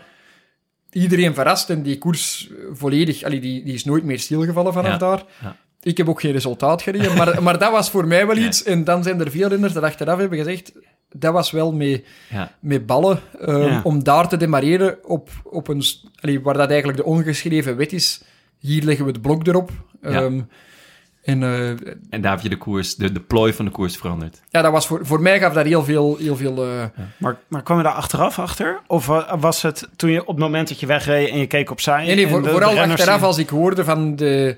iedereen verrast en die koers volledig... Allee, die, die is nooit meer stilgevallen vanaf Ja, daar. ja. Ik heb ook geen resultaat gereden, maar, maar dat was voor mij wel iets. En dan zijn er veel renners dat achteraf hebben gezegd... Dat was wel mee, Ja. met ballen, eh, Ja. om daar te demareren op, op een... Allee, waar dat eigenlijk de ongeschreven wet is. Hier leggen we het blok erop. Ja. Ehm, en eh, En daar heb je de koers, de, de plooi van de koers veranderd. ja, dat was voor, voor mij gaf dat heel veel... Heel veel eh, Maar, maar kwam je daar achteraf achter? Of wa- was het toen je op het moment dat je wegreed en je keek opzij? Nee, nee, voor- de- vooral achteraf als ik hoorde van de,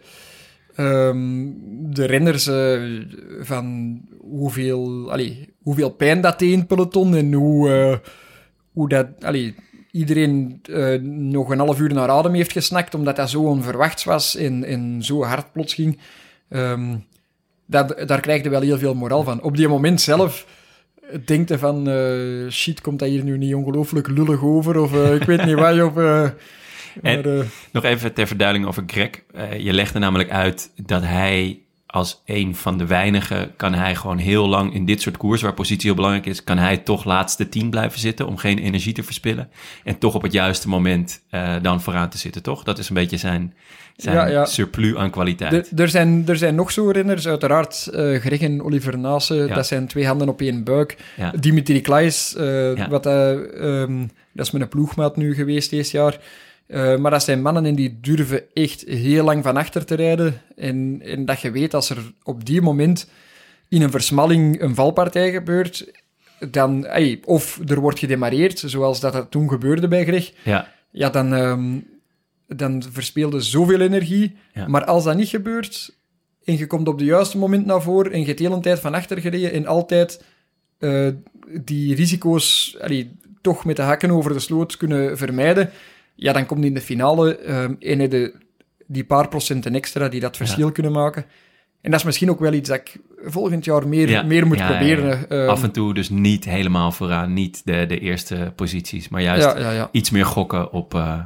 ehm, de renners eh, van hoeveel, allee, hoeveel pijn dat deed in het peloton en hoe, eh, hoe dat, allee, iedereen eh, nog een half uur naar adem heeft gesnakt omdat dat zo onverwachts was en, en zo hard plots ging. Ehm, dat, daar krijg je wel heel veel moraal van. Op die moment zelf denkt je van, eh, shit, komt dat hier nu niet ongelooflijk lullig over? Of eh, ik weet niet wat, of... En- maar, eh, Nog even ter verduidelijking over Greg. Je legde namelijk uit dat hij als een van de weinigen kan hij gewoon heel lang in dit soort koers, waar positie heel belangrijk is, kan hij toch laatste tien blijven zitten om geen energie te verspillen. En toch op het juiste moment eh, dan vooraan te zitten, toch? Dat is een beetje zijn, zijn Ja, ja. surplus aan kwaliteit. Er, er, zijn, er zijn nog zo renners, uiteraard eh Greg en Oliver Nase, Ja. dat zijn twee handen op één buik. Dimitri Klais, eh, wat, eh, ehm, dat is mijn ploegmaat nu geweest deze jaar. Eh, maar dat zijn mannen en die durven echt heel lang van achter te rijden. En, en dat je weet, als er op die moment in een versmalling een valpartij gebeurt, dan, of er wordt gedemareerd, zoals dat, dat toen gebeurde bij Greg, Ja, ja, dan, ehm dan verspeelde zoveel energie. Ja. Maar als dat niet gebeurt, en je komt op de juiste moment naar voren, en je hebt de hele tijd van achter gereden, en altijd eh, die risico's allee, toch met de hakken over de sloot kunnen vermijden, ja, dan komt in de finale ehm en heb je die paar procenten extra die dat verschil kunnen maken. En dat is misschien ook wel iets dat ik volgend jaar meer, Ja, meer moet ja, proberen. ja. ehm. Af en toe dus niet helemaal vooraan, niet de, de eerste posities, maar juist ja, ja, ja. iets meer gokken op, eh,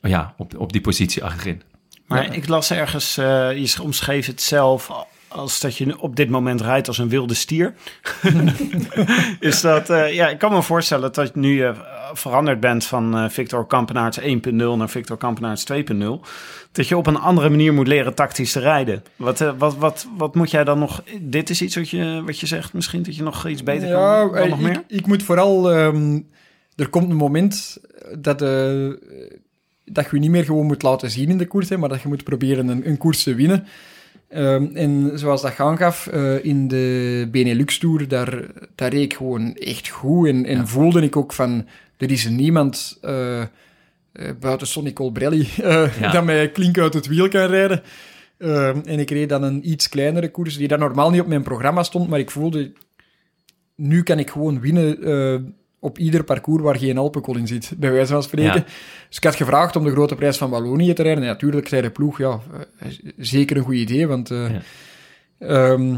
ja, op, op die positie achterin. Maar ik las ergens, eh, je omschreef het zelf als dat je op dit moment rijdt als een wilde stier. <laughs> is dat, eh, ja, ik kan me voorstellen dat je nu eh, veranderd bent van eh, Victor Kampenaerts 1.0 naar Victor Kampenaerts 2.0. Dat je op een andere manier moet leren tactisch te rijden. Wat, wat, wat, wat moet jij dan nog, dit is iets wat je, wat je zegt misschien, dat je nog iets beter ja, kan eh, nog ik, meer? Ik moet vooral... ehm, er komt een moment dat, dat je je niet meer gewoon moet laten zien in de koers, hè, maar dat je moet proberen een, een koers te winnen. Ehm, en zoals dat gaan gaf eh, in de Benelux Tour, daar, daar reed ik gewoon echt goed. En, en voelde ik ook van, er is niemand eh, eh, buiten Sonny Colbrelli <laughs> Ja. dat mij klink uit het wiel kan rijden. Ehm, en ik reed dan een iets kleinere koers, die dan normaal niet op mijn programma stond, maar ik voelde, nu kan ik gewoon winnen op ieder parcours waar geen Alpenkol in zit, bij wijze van spreken. Ja. Dus ik had gevraagd om de grote prijs van Wallonië te rijden. En natuurlijk zei de ploeg, ja, eh, zeker een goed idee, want... eh, Ja. ehm,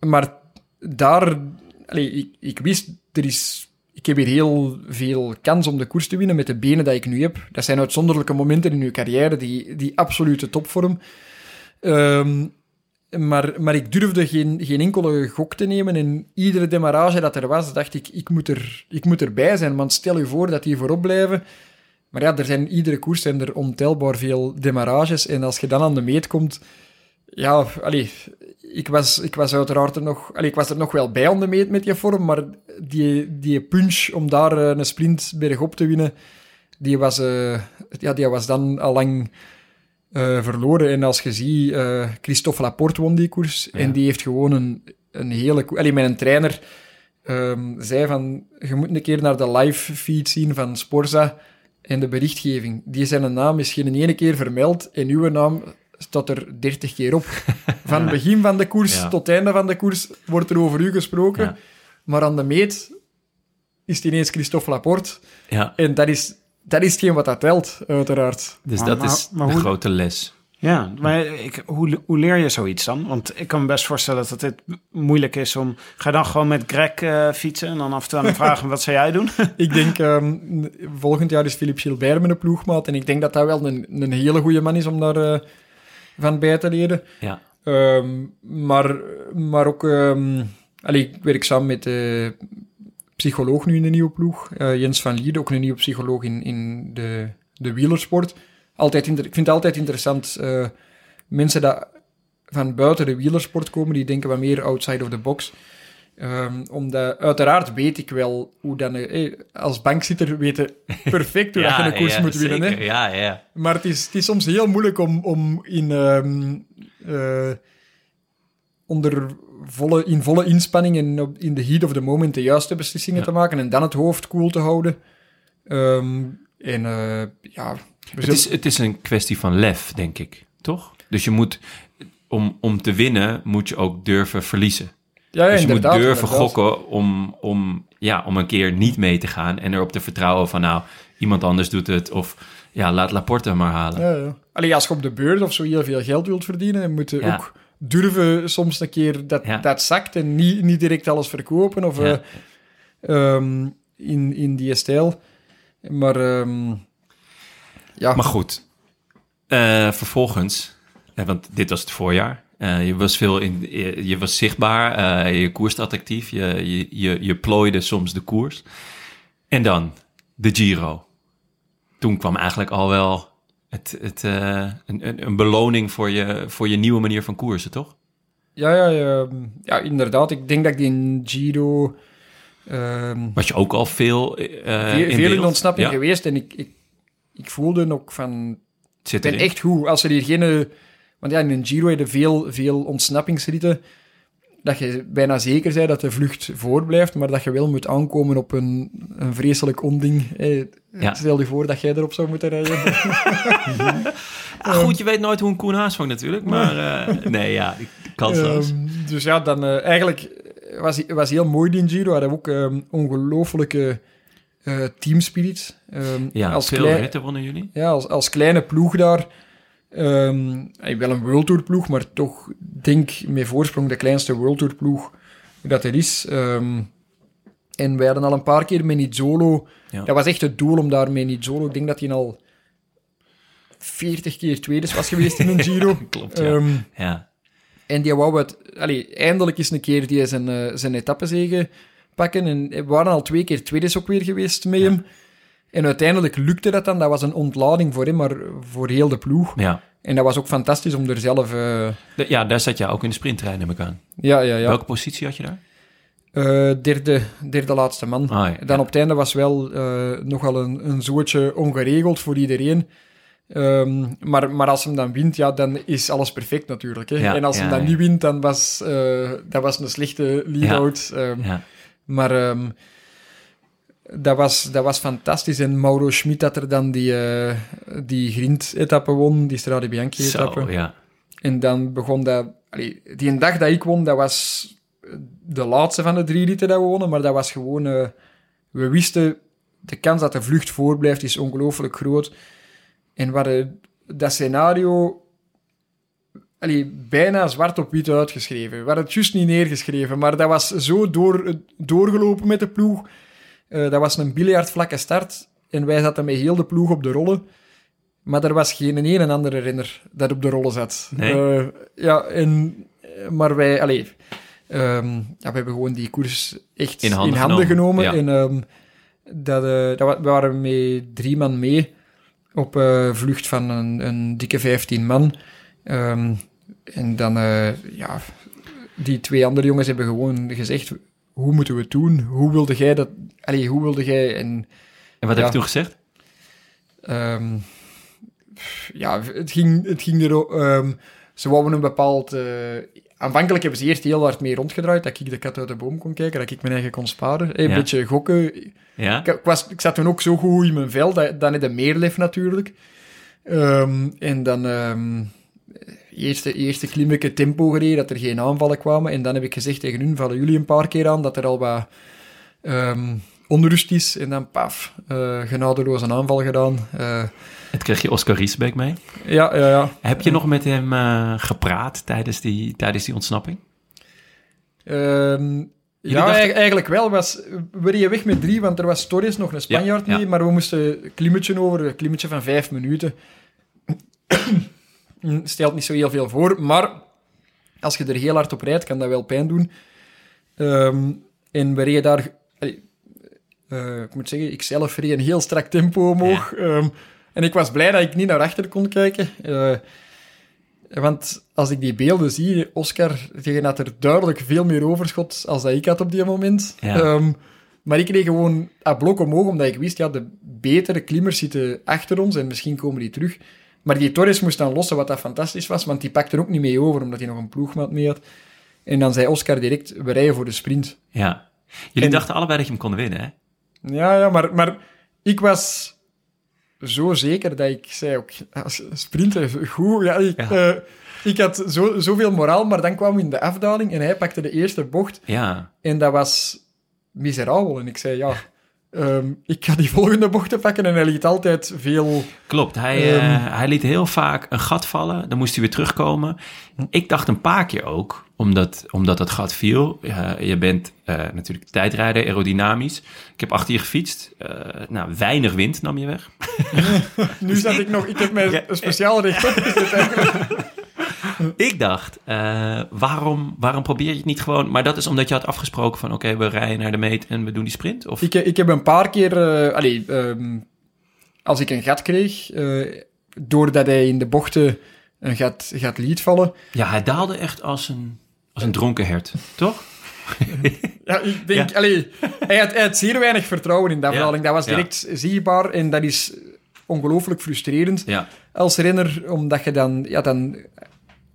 maar daar... allee, ik, ik wist, er is... Ik heb hier heel veel kans om de koers te winnen met de benen die ik nu heb. Dat zijn uitzonderlijke momenten in uw carrière, die, die absolute topvorm. Ehm, maar, maar ik durfde geen, geen enkele gok te nemen. En iedere demarrage dat er was, dacht ik, ik moet, er, ik moet erbij zijn. Want stel je voor dat die voorop blijven. Maar ja, er zijn, iedere koers zijn er ontelbaar veel demarrages. En als je dan aan de meet komt... Ja, allee, ik was, ik was uiteraard er nog... Allee, ik was er nog wel bij aan de meet met je vorm, maar die, die punch om daar eh, een sprint bergop te winnen, die was, eh, ja, die was dan al lang eh, verloren. En als je ziet, eh, Christophe Laporte won die koers, en die heeft gewoon een, een hele... koe- Allee, mijn trainer ehm, zei van, je moet een keer naar de live feed zien van Sporza en de berichtgeving. Die zijn naam is geen ene keer vermeld en uw naam staat er 30 keer op. <laughs> Van het begin van de koers Ja. tot het einde van de koers wordt er over u gesproken. Ja. Maar aan de meet is het ineens Christophe Laporte. Ja, En dat is, dat is hetgeen wat dat telt, uiteraard. dus Maar- dat maar- is maar de hoe- grote les. Ja, maar ik, hoe, hoe leer je zoiets dan? Want ik kan me best voorstellen dat dit moeilijk is om... Ga je dan gewoon met Greg eh, fietsen en dan af en toe aan hem vragen... <laughs> wat zou jij doen? <laughs> Ik denk, ehm, volgend jaar is Philippe Gilbert mijn ploegmaat. En ik denk dat dat wel een, een hele goede man is om daar eh, van bij te leren. Ja, Ehm, maar, maar ook, ehm allee, ik werk samen met de psycholoog nu in de nieuwe ploeg, eh, Jens van Lierde, ook een nieuwe psycholoog in, in de, de wielersport. Altijd inter- ik vind het altijd interessant, eh, mensen dat van buiten de wielersport komen, die denken wat meer outside of the box. Ehm, omdat, uiteraard weet ik wel hoe dan, eh, als bankzitter weten <laughs> perfect hoe dat je een koers moet winnen. Hè? Ja, ja. Maar het is, het is soms heel moeilijk om, om in, ehm, eh, onder volle, in volle inspanning en in de heat of the moment de juiste beslissingen Ja. te maken en dan het hoofd koel te houden. Ehm, en eh, ja, Het zullen- is, het is een kwestie van lef, denk ik. Toch? Dus je moet, om, om te winnen, moet je ook durven verliezen. ja, ja, dus je moet durven inderdaad. gokken om, om, ja, om een keer niet mee te gaan. En erop te vertrouwen van, nou, iemand anders doet het. Of ja, laat Laporte maar halen. Ja, ja. Allee, als je op de beurt of zo heel veel geld wilt verdienen, dan moet je Ja. ook durven soms een keer dat, Ja. dat zakt en niet, niet direct alles verkopen of Ja. eh, ehm, in, in die stijl. Maar ehm, ja, Maar goed, Eh, vervolgens, eh, want dit was het voorjaar. Eh, je was veel in, je, je was zichtbaar, eh, je koerst attractief, je, je, je, je plooide soms de koers. En dan de Giro. Toen kwam eigenlijk al wel het, het, eh, een, een, beloning voor je, voor je nieuwe manier van koersen, toch? Ja, ja, ja, ja, inderdaad. Ik denk dat ik die in Giro... ehm, Was je ook al veel eh veel, in veel in ontsnapping Ja, geweest. En ik, ik, ik voelde ook van... het zit Ik ben echt goed. Als er hier geen... Want ja, in een Giro heb je veel, veel ontsnappingsritten. Dat je bijna zeker bent dat de vlucht voorblijft, maar dat je wel moet aankomen op een, een vreselijk onding. Eh, Ja. Stel je voor dat jij erop zou moeten rijden. <laughs> Ah, goed, je weet nooit hoe een koen haast vangt natuurlijk, maar eh, nee, ja, kansloos. Ehm, dus ja, dan eh, eigenlijk was was heel mooi die Giro. We hadden ook ehm, ongelooflijke eh teamspirit. Ehm, ja, als veel klein- ritten wonnen jullie. Ja, als, als kleine ploeg daar. Ehm eh, wel een World Tour ploeg, maar toch denk met voorsprong de kleinste World Tour ploeg dat er is. Ehm, en wij hadden al een paar keer met Nizzolo. Ja. Dat was echt het doel om daar met Nizzolo. Ik denk dat hij al 40 keer tweede was geweest in een <laughs> Giro. Klopt, ja. Ehm, ja. en die wou het, allee, eindelijk eens een keer die zijn, eh, zijn pakken. En we waren al twee keer tweede ook weer geweest met hem. En uiteindelijk lukte dat dan. Dat was een ontlading voor hem, maar voor heel de ploeg. Ja. En dat was ook fantastisch om er zelf... De- ja, daar zat je ook in de sprinttrein, neem ik aan. ja, ja, ja. Welke positie had je daar? Eh, derde, derde laatste man. Ah, ja. Dan op het einde was wel eh, nogal een, een zootje ongeregeld voor iedereen. Ehm, maar, maar als hem dan wint, ja, dan is alles perfect natuurlijk. Hè? Ja, en als ja, hem dan niet wint, dan was dat was een slechte lead-out. Ehm, Ja. Maar ehm, dat, was, dat was fantastisch. En Mauro Schmid had er dan die, eh die grind-etappe won, die Strade Bianchi-etappe. Zo, ja. En dan begon dat... Allee, die een dag dat ik won, dat was de laatste van de drie ritten dat we wonnen, maar dat was gewoon... eh, we wisten, de kans dat de vlucht voorblijft is ongelooflijk groot. En hadden dat scenario allee, bijna zwart op wit uitgeschreven. We hadden het juist niet neergeschreven, maar dat was zo door, doorgelopen met de ploeg. Eh, dat was een biljartvlakke start en wij zaten met heel de ploeg op de rollen. Maar er was geen een en andere renner dat op de rollen zat. Nee? Eh, ja, en, maar wij, allee, ehm, ja, we hebben gewoon die koers echt In in handen genomen, genomen. ja. En ehm, dat, eh, dat we waren met drie man mee op eh, vlucht van een, een dikke 15 man. Ehm, en dan, eh, ja, die twee andere jongens hebben gewoon gezegd: hoe moeten we het doen? Hoe wilde jij dat? Allee, hoe wilde jij? En En wat Ja. heb je toen gezegd? Ehm, ja, het ging, het ging er... ehm ze wouden een bepaald... eh, aanvankelijk hebben ze eerst heel hard mee rondgedraaid, dat ik de kat uit de boom kon kijken, dat ik mijn eigen kon sparen. Een Ja. beetje gokken. Ja? Ik, ik was, ik zat toen ook zo goed in mijn vel, dat, dan heb je meer lef natuurlijk. Ehm, en dan... eerste, eerste klimmetje tempo gereden, dat er geen aanvallen kwamen. En dan heb ik gezegd tegen hun, vallen jullie een paar keer aan, dat er al wat ehm, onrust is. En dan, paf, eh genadeloos een aanval gedaan. Eh, Het kreeg je Oscar Riesbeek mee. ja, ja, ja. Heb je nog met hem eh, gepraat tijdens die, tijdens die ontsnapping? Ehm, ja, eigenlijk, wel. Was, we reden weg met drie, want er was Torres nog een Spanjaard Ja, ja. mee, maar we moesten een klimmetje over, een klimmetje van vijf minuten. Stelt niet zo heel veel voor, maar als je er heel hard op rijdt, kan dat wel pijn doen. Ehm, en we reden daar... allee, eh, ik moet zeggen, ik zelf reed een heel strak tempo omhoog. Ehm, en ik was blij dat ik niet naar achter kon kijken. Eh, want als ik die beelden zie, Oscar tegen had er duidelijk veel meer overschot als dat ik had op die moment. Ja. Ehm, maar ik reed gewoon dat blok omhoog, omdat ik wist, ja, de betere klimmers zitten achter ons en misschien komen die terug. Maar die Torres moest dan lossen, wat dat fantastisch was, want die pakte er ook niet mee over, omdat hij nog een ploegmaat mee had. En dan zei Oscar direct, we rijden voor de sprint. Ja. Jullie En- dachten allebei dat je hem kon winnen, hè? Ja, ja, maar, maar ik was zo zeker dat ik zei ook, als sprinter, goed. Ja, ik, Ja. eh, ik had zo, zoveel moraal, maar dan kwam we in de afdaling en hij pakte de eerste bocht Ja. en dat was miserabel. En ik zei, ja, ehm, ik ga die volgende bochten pakken en hij liet altijd veel... Klopt, hij, eh, Ehm. hij liet heel vaak een gat vallen. Dan moest hij weer terugkomen. Ik dacht een paar keer ook, omdat, omdat dat gat viel. Je bent eh, natuurlijk tijdrijder, aerodynamisch. Ik heb achter je gefietst. Eh, nou, weinig wind nam je weg. <laughs> Nu zat ik nog, ik heb mij speciaal rechtop gezet eigenlijk. <laughs> ik dacht, eh, waarom, waarom probeer je het niet gewoon... Maar dat is omdat je had afgesproken van... Oké, we rijden naar de meet en we doen die sprint? Of? Ik, ik heb een paar keer... eh, allee, ehm, als ik een gat kreeg, eh, doordat hij in de bochten een gat, gat liet vallen... Ja, hij daalde echt als een, als een dronken hert, toch? <laughs> Ja, ik denk, allee, hij, had, hij had zeer weinig vertrouwen in dat Ja, verhaling. Dat was ja. direct zichtbaar en dat is ongelooflijk frustrerend Ja, als renner, omdat je dan, ja, dan,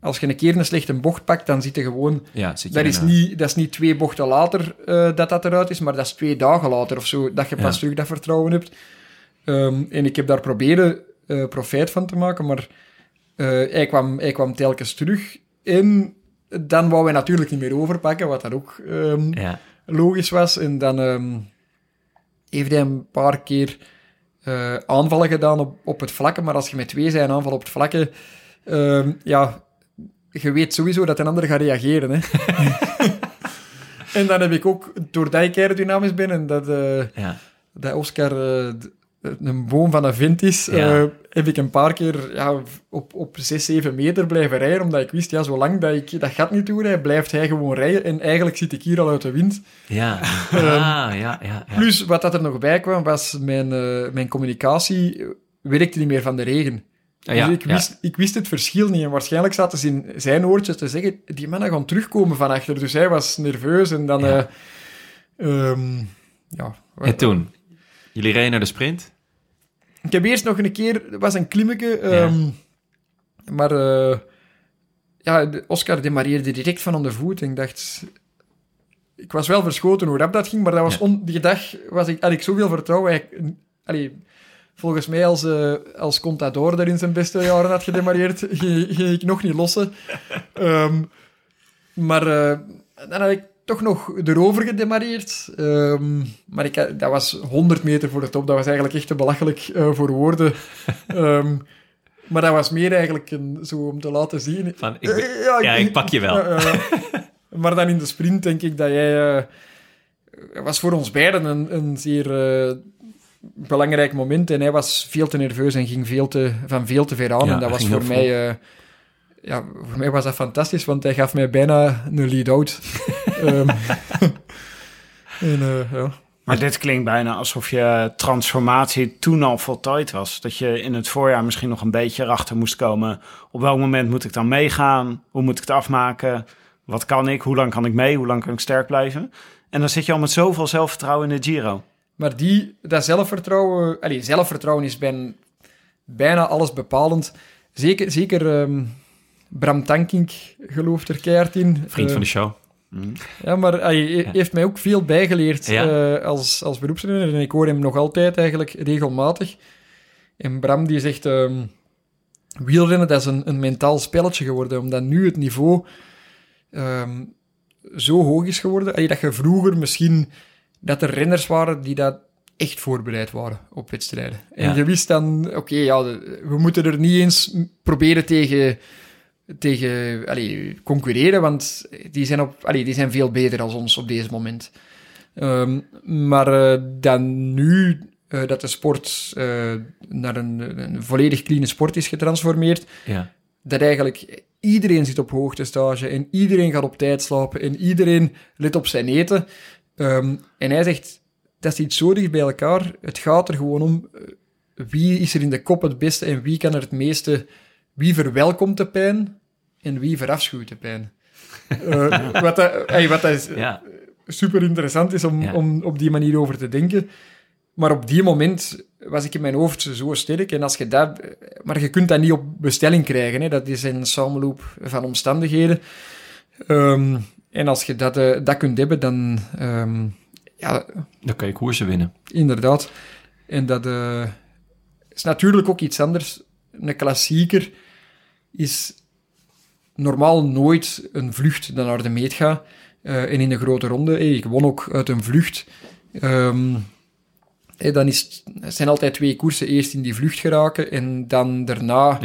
als je een keer een slechte bocht pakt, dan zit je gewoon, ja zit je dat is, niet, dat is niet twee bochten later eh, dat dat eruit is, maar dat is twee dagen later of zo, dat je pas Ja. terug dat vertrouwen hebt. Ehm, en ik heb daar proberen eh, profijt van te maken, maar eh, hij, kwam, hij kwam telkens terug en dan wou hij natuurlijk niet meer overpakken, wat dan ook ehm, Ja, logisch was. En dan ehm, heeft hij een paar keer aanvallen gedaan op, op het vlakke. Maar als je met twee zijn aanval op het vlakke, ja, je weet sowieso dat een ander gaat reageren. Hè? <laughs> en dan heb ik ook, doordat ik aerodynamisch ben en dat, eh, ja. dat Oscar eh, d- een boom van een vent is, Ja. eh, heb ik een paar keer ja, op, op 6, 7 meter blijven rijden, omdat ik wist, ja, zolang dat ik dat gat niet toerijd, blijft hij gewoon rijden. En eigenlijk zit ik hier al uit de wind. Ja, <laughs> ah, ja, ja, ja. Plus, wat dat er nog bij kwam, was mijn, eh, mijn communicatie eh, werkte niet meer van de regen. Ah, ja, dus ik ja. wist, ik wist het verschil niet. En waarschijnlijk zaten ze in zijn oortjes te zeggen, die mannen gaan terugkomen van achter. Dus hij was nerveus en dan... Ja. eh, ehm, ja. En toen? Jullie reden naar de sprint? Ik heb eerst nog een keer... Het was een klimmetje, ehm, maar... eh, ja, Oscar demareerde direct van de voet. En ik dacht... Ik was wel verschoten hoe rap dat ging, maar dat was Ja. on- die dag was ik, had ik zoveel vertrouwen. Ik, allee, volgens mij, als, eh als Contador daar in zijn beste jaren had gedemareerd, <laughs> ging, ging ik nog niet lossen. Ehm, maar eh, dan had ik toch nog erover gedemareerd. Ehm, maar ik, had- dat was 100 meter voor de top. Dat was eigenlijk echt te belachelijk eh, voor woorden. Ehm, maar dat was meer eigenlijk een, zo om te laten zien. Van, ik ben- Eh, ja, ik pak je wel. <laughs> Maar dan in de sprint denk ik dat jij... eh, was voor ons beiden een, een zeer eh, belangrijk moment. En hij was veel te nerveus en ging veel te, van veel te ver aan. Ja, en dat was voor mij... eh, ja, voor mij was dat fantastisch, want hij gaf mij bijna een lead-out. <laughs> Ehm, <laughs> en, eh, ja. Maar dit klinkt bijna alsof je transformatie toen al voltooid was. Dat je in het voorjaar misschien nog een beetje erachter moest komen. Op welk moment moet ik dan meegaan? Hoe moet ik het afmaken? Wat kan ik? Hoe lang kan ik mee? Hoe lang kan ik sterk blijven? En dan zit je al met zoveel zelfvertrouwen in de Giro. Maar die, dat zelfvertrouwen... Allee, zelfvertrouwen is bij, bijna alles bepalend. Zeker, zeker ehm, Bram Tankink gelooft er keihard in. Vriend Eh, van de show. Ja, maar hij Ja. heeft mij ook veel bijgeleerd Ja. eh, als, als beroepsrenner. En ik hoor hem nog altijd eigenlijk regelmatig. En Bram die zegt... ehm, wielrennen, dat is een, een mentaal spelletje geworden. Omdat nu het niveau ehm, zo hoog is geworden. allee, dat je vroeger misschien... Dat er renners waren die dat echt voorbereid waren op wedstrijden. En Ja. je wist dan... Oké, ja, we moeten er niet eens proberen tegen tegen allee, concurreren, want die zijn, op, allee, die zijn veel beter dan ons op deze moment. Ehm, maar eh, dan nu eh, dat de sport eh, naar een, een volledig clean sport is getransformeerd, Ja. dat eigenlijk iedereen zit op hoogtestage en iedereen gaat op tijd slapen en iedereen let op zijn eten. Ehm, en hij zegt, dat zit zo dicht bij elkaar, het gaat er gewoon om eh, wie is er in de kop het beste en wie kan er het meeste, wie verwelkomt de pijn en wie verafschuwt de pijn. Eh, <laughs> wat, dat, ey, wat dat is, Ja. super interessant is om, Ja. om op die manier over te denken. Maar op die moment was ik in mijn hoofd zo sterk. En als je dat, maar je kunt dat niet op bestelling krijgen. Hè. Dat is een samenloop van omstandigheden. Ehm, en als je dat, eh, dat kunt hebben, dan... ehm, ja, Dan kan je koersen winnen. inderdaad. En dat eh, is natuurlijk ook iets anders. Een klassieker is normaal nooit een vlucht dat naar de meet gaat. Eh, en in de grote ronde, hey, ik won ook uit een vlucht. Hey, dan is, het zijn altijd twee koersen. Eerst in die vlucht geraken en dan daarna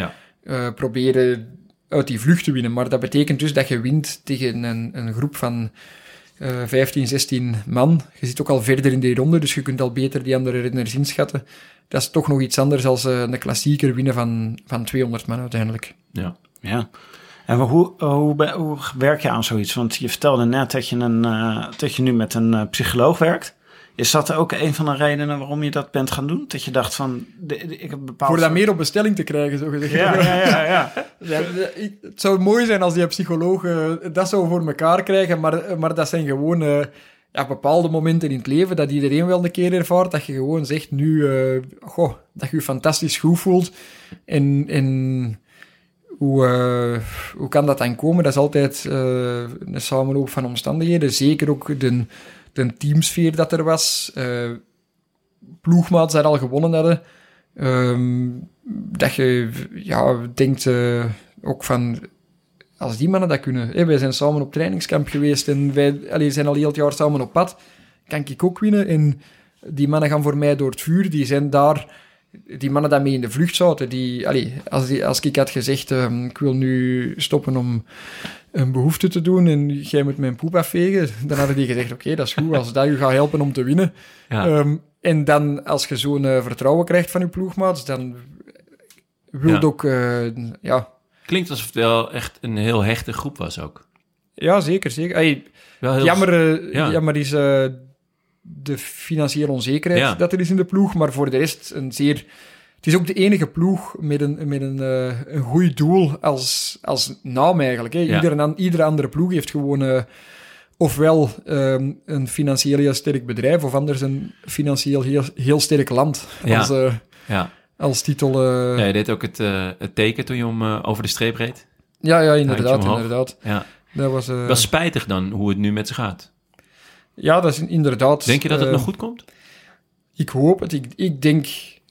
Ja. proberen uit die vlucht te winnen. Maar dat betekent dus dat je wint tegen een, een groep van eh 15, 16 man. Je zit ook al verder in die ronde, dus je kunt al beter die andere renners inschatten. Dat is toch nog iets anders dan een klassieker winnen van, van 200 man uiteindelijk. Ja. Ja. En hoe, hoe, hoe werk je aan zoiets? Want je vertelde net dat je, een, eh, dat je nu met een eh, psycholoog werkt. Is dat ook een van de redenen waarom je dat bent gaan doen? Dat je dacht van, de, de- ik heb bepaald... Voor dat meer op bestelling te krijgen, zo gezegd. Ja, ja, ja, ja. <laughs> Het zou mooi zijn als die psycholoog eh, dat zou voor elkaar krijgen, maar, maar dat zijn gewoon eh, ja, bepaalde momenten in het leven dat iedereen wel een keer ervaart, dat je gewoon zegt nu, eh, goh, dat je je fantastisch goed voelt. En, en hoe, eh, hoe kan dat dan komen? Dat is altijd een samenloop van omstandigheden. Zeker ook de, de teamsfeer dat er was. eh ploegmaats dat al gewonnen hadden. Ehm, dat je ja, denkt eh, ook van... Als die mannen dat kunnen... Hè, wij zijn samen op trainingskamp geweest en wij zijn al heel het jaar samen op pad. Kan ik ook winnen? En die mannen gaan voor mij door het vuur. Die zijn daar... Die mannen dat mee in de vlucht zaten, die, als, die, als ik had gezegd, ehm, ik wil nu stoppen om een behoefte te doen en jij moet mijn poep afvegen, dan hadden die gezegd, oké, dat is goed, als dat u gaat helpen om te winnen. Ja. Ehm, en dan, als je zo'n eh, vertrouwen krijgt van je ploegmaats, dan wil Ja. je ook, eh, ja, Klinkt alsof het wel echt een heel hechte groep was ook. ja, zeker, zeker. Heel... jammer, eh, ja. jammer is de financiële onzekerheid dat er is in de ploeg, maar voor de rest een zeer... Het is ook de enige ploeg met een, met een, eh, een goed doel als, als naam eigenlijk. Hè. Ja. Iedere, an- iedere andere ploeg heeft gewoon eh, ofwel ehm, een financieel heel sterk bedrijf of anders een financieel heel, heel sterk land Ja. als, eh, Ja. als titel. ja, je deed ook het, het teken toen je eh, over de streep reed. Ja, ja, inderdaad, inderdaad. Ja. Dat was, Wel spijtig dan hoe het nu met ze gaat. ja, dat is inderdaad... Denk je dat het nog goed komt? Ik hoop het. Ik, ik denk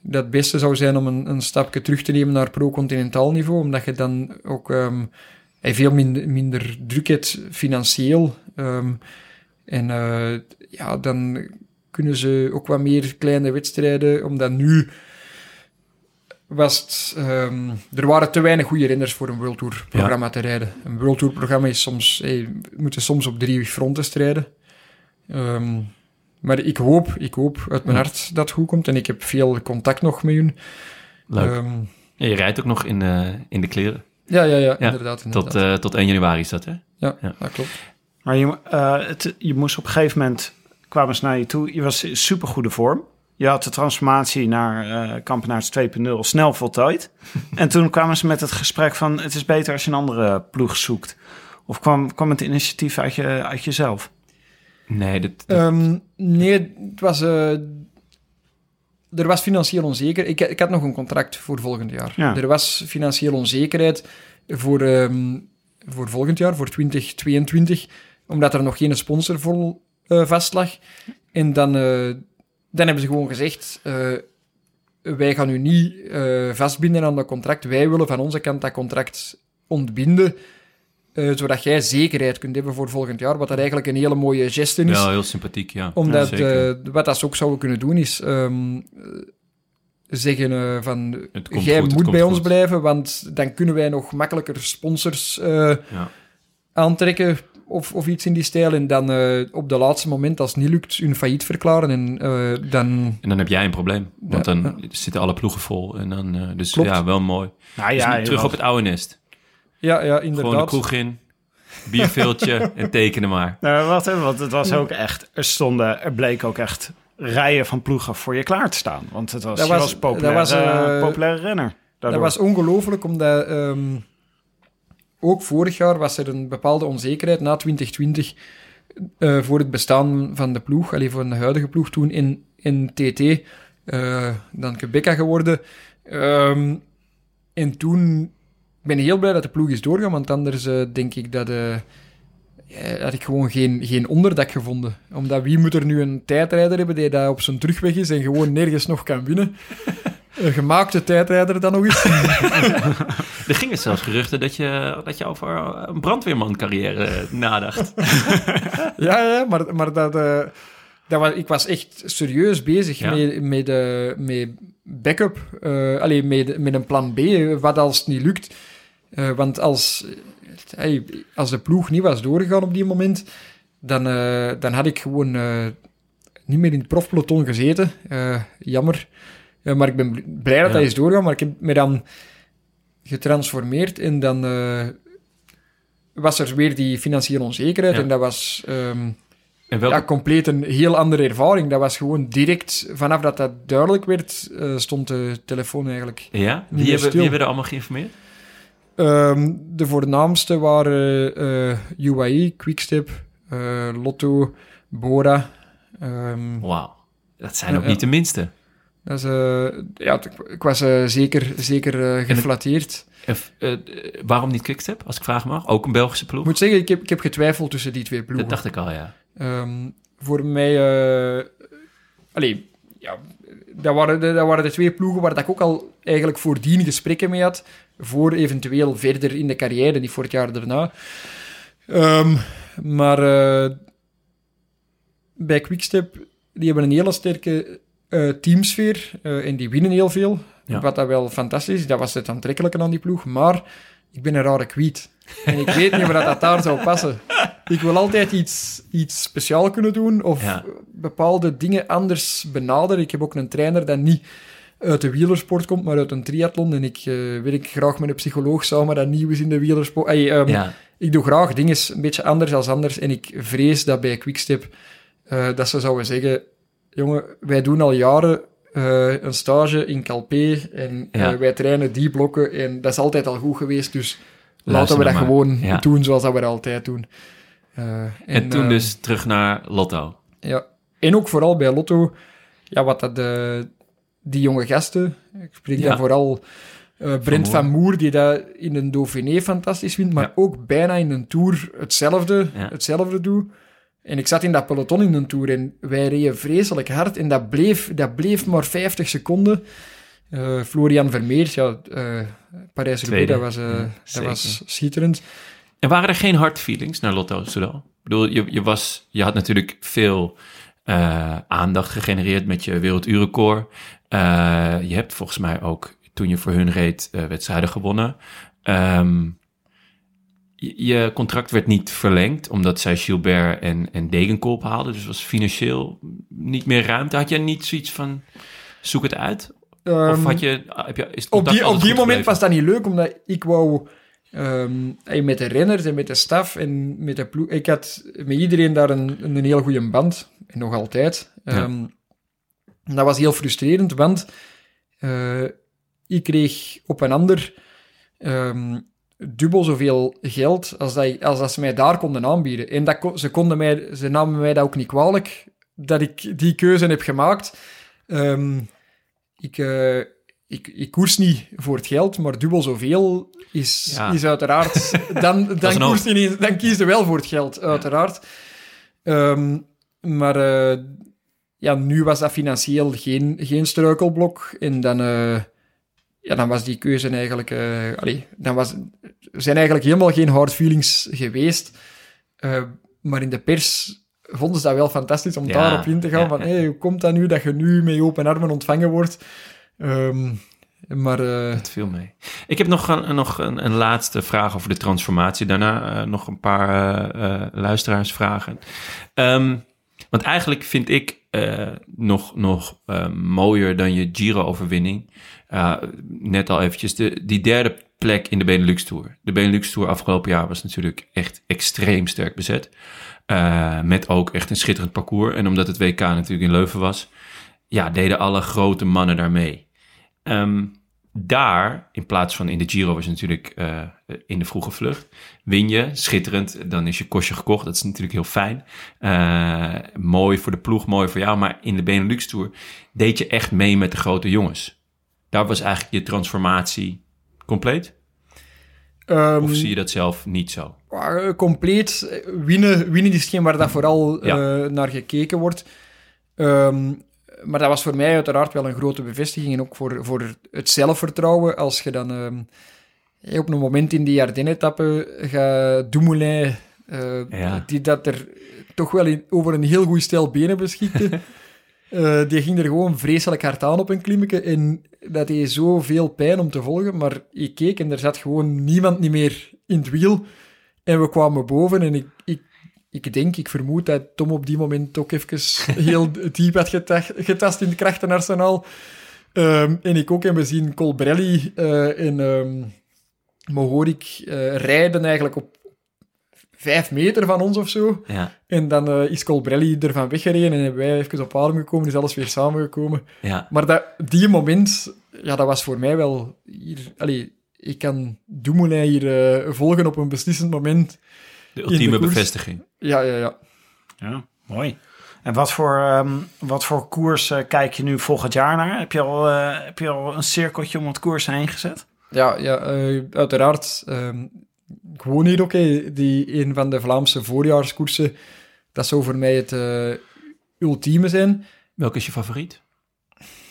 dat het beste zou zijn om een, een stapje terug te nemen naar pro-continentaal niveau, omdat je dan ook eh, veel minder, minder druk hebt financieel. ehm, en eh, ja, dan kunnen ze ook wat meer kleine wedstrijden, omdat nu was het, ehm, er waren te weinig goede renners voor een World Tour programma te rijden. Een World Tour programma is soms, hey, we moeten soms op drie fronten strijden. Maar ik hoop, ik hoop uit mijn Ja. hart dat het goed komt en ik heb veel contact nog met hun. Leuk. Ehm, Ja, je rijdt ook nog in de, in de kleren. ja, ja, ja, Ja, inderdaad. inderdaad. Tot, eh, tot 1 januari is dat, hè? ja, ja. dat klopt. Maar je, eh, het, je moest op een gegeven moment, kwamen ze naar je toe, je was in supergoede vorm. Je had de transformatie naar eh Kampenaars 2.0 snel voltooid. <laughs> en toen kwamen ze met het gesprek van, het is beter als je een andere ploeg zoekt. Of kwam, kwam het initiatief uit, je, uit jezelf? Nee, dat, dat- Ehm, nee, het was... eh, er was financieel onzeker. Ik, ik had nog een contract voor volgend jaar. Ja. Er was financieel onzekerheid voor, ehm, voor volgend jaar, voor 2022, omdat er nog geen sponsor vol eh, vast lag. En dan, eh, dan hebben ze gewoon gezegd... eh, wij gaan u niet eh, vastbinden aan dat contract. Wij willen van onze kant dat contract ontbinden, eh, zodat jij zekerheid kunt hebben voor volgend jaar, wat dat eigenlijk een hele mooie geste is. wel heel sympathiek, ja. Omdat Ja, eh, wat dat ze ook zouden kunnen doen is ehm, eh, zeggen eh, van jij goed, moet bij ons goed. blijven, want dan kunnen wij nog makkelijker sponsors eh, Ja. aantrekken of, of iets in die stijl. En dan eh, op de laatste moment, als het niet lukt, hun failliet verklaren. En dan... En dan heb jij een probleem. Want Ja, dan zitten alle ploegen vol. En dan, dus Klopt. ja, wel mooi. Nou Dus ja, terug op het oude nest. Ja, ja, Gewoon de inderdaad. kroeg in, bierveeltje <laughs> en tekenen maar. Nou, wat, hè, want het was ook echt, er stonden, er bleek ook echt rijen van ploegen voor je klaar te staan. Want het was, Dat je was- was, een populair, dat was, eh, populaire renner. Dat was ongelooflijk, omdat ehm, ook vorig jaar was er een bepaalde onzekerheid na 2020 eh, voor het bestaan van de ploeg, alleen voor de huidige ploeg toen in, in TT, eh, dan Quebeca geworden. Ehm, en toen ben heel blij dat de ploeg is doorgaan, want anders eh, denk ik dat... eh, had ik gewoon geen, geen onderdak gevonden. Omdat wie moet er nu een tijdrijder hebben die daar op zijn terugweg is en gewoon nergens nog kan winnen? <laughs> Een gemaakte tijdrijder dan nog eens. <laughs> Er gingen zelfs geruchten dat je, dat je over een brandweerman-carrière eh, nadacht. <laughs> Ja, ja maar, maar dat, eh, dat was, ik was echt serieus bezig Ja. met, met, eh, met backup. eh alleen met, met een plan B, eh, wat als het niet lukt. Eh, want als, hey, als de ploeg niet was doorgegaan op die moment, dan, eh, dan had ik gewoon eh, niet meer in het profpeloton gezeten. Eh, jammer. Eh, maar ik ben blij dat Ja. hij is doorgegaan, maar ik heb me dan getransformeerd en dan... eh, was er weer die financiële onzekerheid. Ja. En dat was ehm, En welke... ja, compleet een heel andere ervaring. Dat was gewoon direct, vanaf dat dat duidelijk werd, eh, stond de telefoon eigenlijk. Ja? Wie hebben, wie hebben er allemaal geïnformeerd? Ehm, de voornaamste waren eh UAE, Quickstep, eh, Lotto, Bora. Ehm, Wauw. Dat zijn ook niet de minste. dat is, eh, ja, ik, was zeker, zeker geflatteerd. En, waarom niet Quickstep, als ik vragen mag? Ook een Belgische ploeg? Ik moet zeggen, ik heb, ik heb getwijfeld tussen die twee ploegen. Dat dacht ik al, ja. Ehm, voor mij... allee, ja, dat waren, de, dat waren de twee ploegen waar dat ik ook al eigenlijk voordien gesprekken mee had, voor eventueel verder in de carrière, niet voor het jaar daarna. Ehm, maar eh, bij Quickstep, die hebben een hele sterke eh, teamsfeer eh, en die winnen heel veel. Ja. Wat dat wel fantastisch is, dat was het aantrekkelijke aan die ploeg. Maar ik ben een rare kwiet. En ik weet niet of dat, dat daar zou passen. Ik wil altijd iets, iets speciaal kunnen doen of Ja. bepaalde dingen anders benaderen. Ik heb ook een trainer dat niet uit de wielersport komt, maar uit een triathlon. En ik eh, werk graag met een psycholoog samen dat nieuw is in de wielersport. Ehm, ja. Ik doe graag dingen een beetje anders dan anders. En ik vrees dat bij Quickstep eh, dat ze zouden zeggen... Jongen, wij doen al jaren eh, een stage in Calpe en Ja. wij trainen die blokken en dat is altijd al goed geweest. Dus Luister laten we dat maar. gewoon Ja. doen zoals dat we dat altijd doen. Eh, En, toen dus terug naar Lotto. Ja. En ook vooral bij Lotto, ja, wat dat, eh, die jonge gasten, ik spreek Ja. dan vooral eh, Brent van Moer, die dat in een Dauphiné fantastisch vindt, maar Ja. ook bijna in een Tour hetzelfde, Ja. hetzelfde doet. En ik zat in dat peloton in een Tour en wij reden vreselijk hard en dat bleef, dat bleef maar 50 seconden. Eh, Florian Vermeers, ja, eh Parijs-Roubaix, dat was, dat was schitterend. En waren er geen hard feelings naar Lotto Soudal? Ik bedoel, je, je, was, je had natuurlijk veel aandacht gegenereerd met je werelduurrecord. Eh, je hebt volgens mij ook, toen je voor hun reed, eh, wedstrijden gewonnen. Ehm, je, contract werd niet verlengd, omdat zij Gilbert en, en Degenkolb haalden. Dus was financieel niet meer ruimte. Had je niet zoiets van, zoek het uit? of Ehm, had je, heb je is het op die, op die moment was dat niet leuk, omdat ik wou hey, met de renners en met de staf en met de ploeg... Ik had met iedereen daar een, een heel goede band, en nog altijd. Ja. Dat was heel frustrerend, want eh, ik kreeg op een ander ehm, dubbel zoveel geld als dat, als dat ze mij daar konden aanbieden. En dat, ze, konden mij, ze namen mij dat ook niet kwalijk, dat ik die keuze heb gemaakt. Ehm, ik, eh, ik, ik koers niet voor het geld, maar dubbel zoveel is, Ja. is uiteraard... <laughs> Dan, dan, koers je niet, dan kies je wel voor het geld, uiteraard. Ehm, maar eh, ja, nu was dat financieel geen, geen struikelblok. En dan, eh, ja, dan was die keuze eigenlijk... allee, dan was, er zijn eigenlijk helemaal geen hard feelings geweest. Eh, maar in de pers vonden ze dat wel fantastisch om Ja, daarop in te gaan. ja, van, hey, hoe komt dat nu dat je nu met open armen ontvangen wordt? Ehm, maar Het viel mee. Ik heb nog een, nog een, een laatste vraag over de transformatie. Daarna nog een paar luisteraarsvragen. Ehm, want eigenlijk vind ik eh, nog, nog eh, mooier dan je Giro-overwinning. eh, net al eventjes de, die derde plek in de Benelux Tour. De Benelux Tour afgelopen jaar was natuurlijk echt extreem sterk bezet. Met ook echt een schitterend parcours. En omdat het WK natuurlijk in Leuven was, ja, deden alle grote mannen daar mee. Ehm, daar, in plaats van in de Giro, was natuurlijk in de vroege vlucht. Win je, schitterend, dan is je kostje gekocht. Dat is natuurlijk heel fijn. Eh, mooi voor de ploeg, mooi voor jou. Maar in de Benelux Tour deed je echt mee met de grote jongens. Daar was eigenlijk je transformatie compleet? ehm, Of zie je dat zelf niet zo? eh, compleet winnen, winnen is hetgeen waar dat vooral Ja. eh, naar gekeken wordt. Ehm, maar dat was voor mij uiteraard wel een grote bevestiging. En ook voor, voor het zelfvertrouwen. Als je dan ehm, eh, op een moment in die Ardennen-etappe gaat Dumoulin, eh, Ja. die dat er toch wel in- over een heel goed stel benen beschikte. <laughs> Eh, die ging er gewoon vreselijk hard aan op een klimmetje. En dat deed zoveel pijn om te volgen. Maar ik keek en er zat gewoon niemand niet meer in het wiel. En we kwamen boven en ik, ik, ik denk, ik vermoed dat Tom op die moment ook even <laughs> heel diep had getast, getast in het krachtenarsenaal. Ehm, en ik ook. En we zien Colbrelli eh en ehm Mohorik eh rijden eigenlijk op, vijf meter van ons of zo. Ja, En dan eh, is Colbrelli ervan weggereden en hebben wij even op adem gekomen, is alles weer samengekomen. ja. Maar dat, die moment, ja, dat was voor mij wel... Hier, allee, ik kan Dumoulin hier eh, volgen op een beslissend moment. De ultieme bevestiging. Ja, ja, ja. Ja, mooi. En wat voor, ehm, wat voor koers eh, kijk je nu volgend jaar naar? Heb je al, eh, heb je al een cirkeltje om het koers heen gezet? Ja, ja eh, uiteraard. ehm, gewoon hier ook, die een van de Vlaamse voorjaarskoersen. Dat zou voor mij het eh, ultieme zijn. Welke is je favoriet?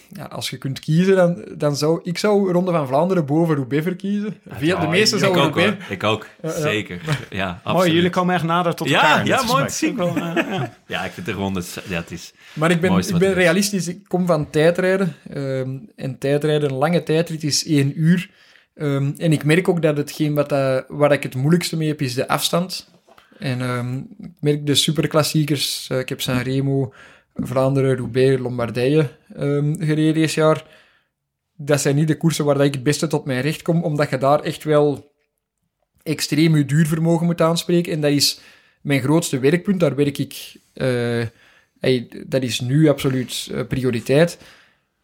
Ja, als je kunt kiezen, dan, dan zou ik zou Ronde van Vlaanderen boven Roubaix verkiezen. Veel, de meeste ik zouden ook, Roubaix. Ik ook, Ja, ja. zeker. <laughs> Ja, absoluut. Mooi, jullie komen echt nader tot Ja, elkaar. ja, dit mooi. Ook wel, <laughs> eh, ja. Ja, ik vind de ronde... Ja, het is... Maar ik ben, ik ben is. realistisch. Ik kom van tijdrijden. ehm, en tijdrijden, een lange tijdrit is één uur. Ehm, en ik merk ook dat hetgeen wat dat, waar ik het moeilijkste mee heb, is de afstand. En ehm, ik merk de superklassiekers. eh, ik heb Sanremo, Vlaanderen, Roubaix, Lombardije ehm, gereden dit jaar. Dat zijn niet de koersen waar ik het beste tot mijn recht kom, omdat je daar echt wel extreem je duurvermogen moet aanspreken. En dat is mijn grootste werkpunt. Daar werk ik... eh, dat is nu absoluut eh, prioriteit.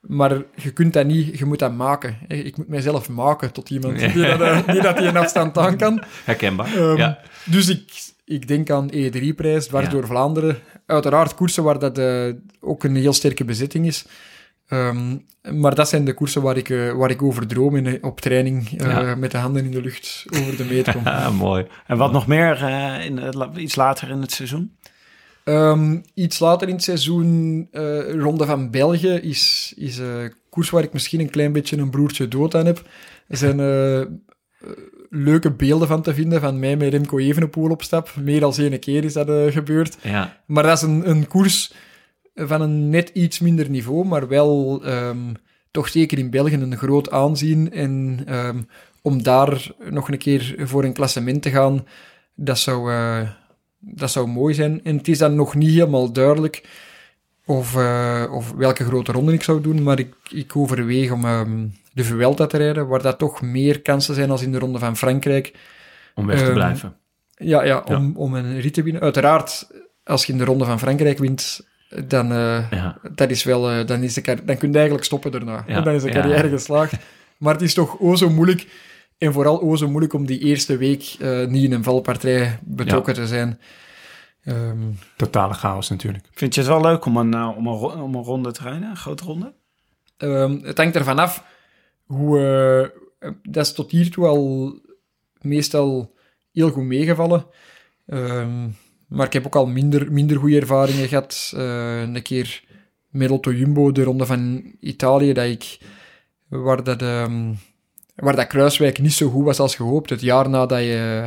Maar je kunt dat niet, je moet dat maken. Ik moet mijzelf maken tot iemand die dat, eh, die, dat die een afstand aan kan. Herkenbaar. Ehm, ja. Dus ik, ik denk aan E3-prijs, dwars Ja. door Vlaanderen. Uiteraard koersen waar dat eh, ook een heel sterke bezetting is. Ehm, maar dat zijn de koersen waar ik, eh, waar ik over droom in, op training, Ja. met de handen in de lucht over de meet kom. <laughs> Mooi. En wat nog meer in, iets later in het seizoen? Ehm, iets later in het seizoen, eh, Ronde van België, is, is een koers waar ik misschien een klein beetje een broertje dood aan heb. Er zijn eh, eh, leuke beelden van te vinden van mij met Remco Evenepoel op stap. Meer dan één keer is dat gebeurd. Ja, Maar dat is een, een koers van een net iets minder niveau, maar wel ehm, toch zeker in België een groot aanzien. En ehm, om daar nog een keer voor een klassement te gaan, dat zou, dat zou mooi zijn. En het is dan nog niet helemaal duidelijk of, eh, of welke grote ronde ik zou doen, maar ik, ik overweeg om ehm, de Vuelta te rijden, waar dat toch meer kansen zijn als in de Ronde van Frankrijk. om weg te Ehm, blijven. Ja, ja, om, om een rit te winnen. Uiteraard, als je in de Ronde van Frankrijk wint, dan, Ja. dat is wel, eh, dan, is de dan kun je eigenlijk stoppen daarna. Ja, Dan is de carrière geslaagd. Maar het is toch o zo moeilijk, en vooral o zo moeilijk om die eerste week eh, niet in een valpartij betrokken te zijn. Ehm, Totale chaos natuurlijk. Vind je het wel leuk om een, eh, om een, om een ronde te rijden? Een grote ronde? Ehm, het hangt ervan af hoe... eh, dat is tot hiertoe al meestal heel goed meegevallen. Ehm, maar ik heb ook al minder, minder goede ervaringen gehad. Eh, een keer met Lotto Jumbo, de ronde van Italië, dat ik, waar, dat, ehm, waar dat Kruiswijk niet zo goed was als gehoopt. Het jaar nadat je...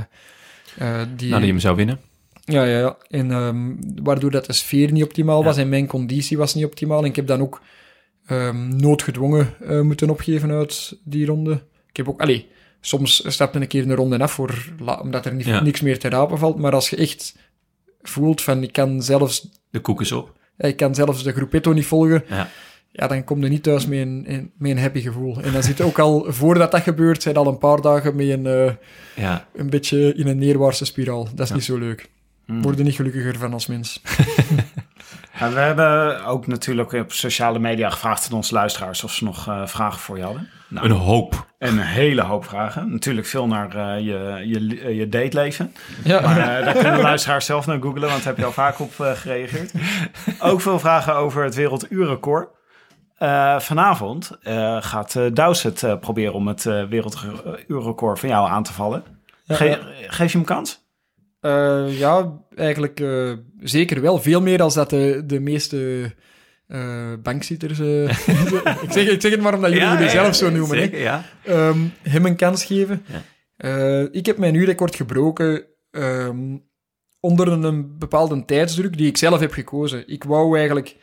eh, die, Nou, die hem zou winnen. ja, ja, ja. En ehm, waardoor dat de sfeer niet optimaal was en mijn conditie was niet optimaal. En ik heb dan ook ehm, noodgedwongen eh, moeten opgeven uit die ronde. Ik heb ook, allee, soms stapte een keer een ronde af voor, omdat er niet, Ja. niks meer te rapen valt. Maar als je echt voelt van, ik kan zelfs, De koek is op. ik kan zelfs de groepetto niet volgen, Ja. Ja, dan kom je niet thuis met een, een- met een happy gevoel. En dan zit je ook al, voordat dat gebeurt, zijn al een paar dagen met een, eh, Ja, een beetje in een neerwaartse spiraal. Dat is Ja. niet zo leuk. Hmm. Word er niet gelukkiger van als mens. <laughs> Ja, we hebben ook natuurlijk op sociale media gevraagd aan onze luisteraars of ze nog eh, vragen voor je hadden. Nou, een hoop. En een hele hoop vragen. Natuurlijk veel naar eh, je, je, je dateleven. Ja. Maar eh, daar kunnen de luisteraars zelf naar googlen, want daar heb je al vaak op gereageerd. <laughs> Ook veel vragen over het werelduurrecord. Eh, vanavond eh, gaat uh, Douws het eh, proberen om het werelduurrecord van jou aan te vallen. Ge- Geef je hem kans? Ja, eigenlijk zeker wel. Veel meer dan dat de, de meeste bankzitters... <laughs> ik, zeg, ik zeg het maar omdat jullie jullie zelf zo noemen. Zeker, ja. Ehm, hem een kans geven. Ja. Ik heb mijn uurrecord gebroken ehm, onder een bepaalde tijdsdruk die ik zelf heb gekozen. Ik wou eigenlijk...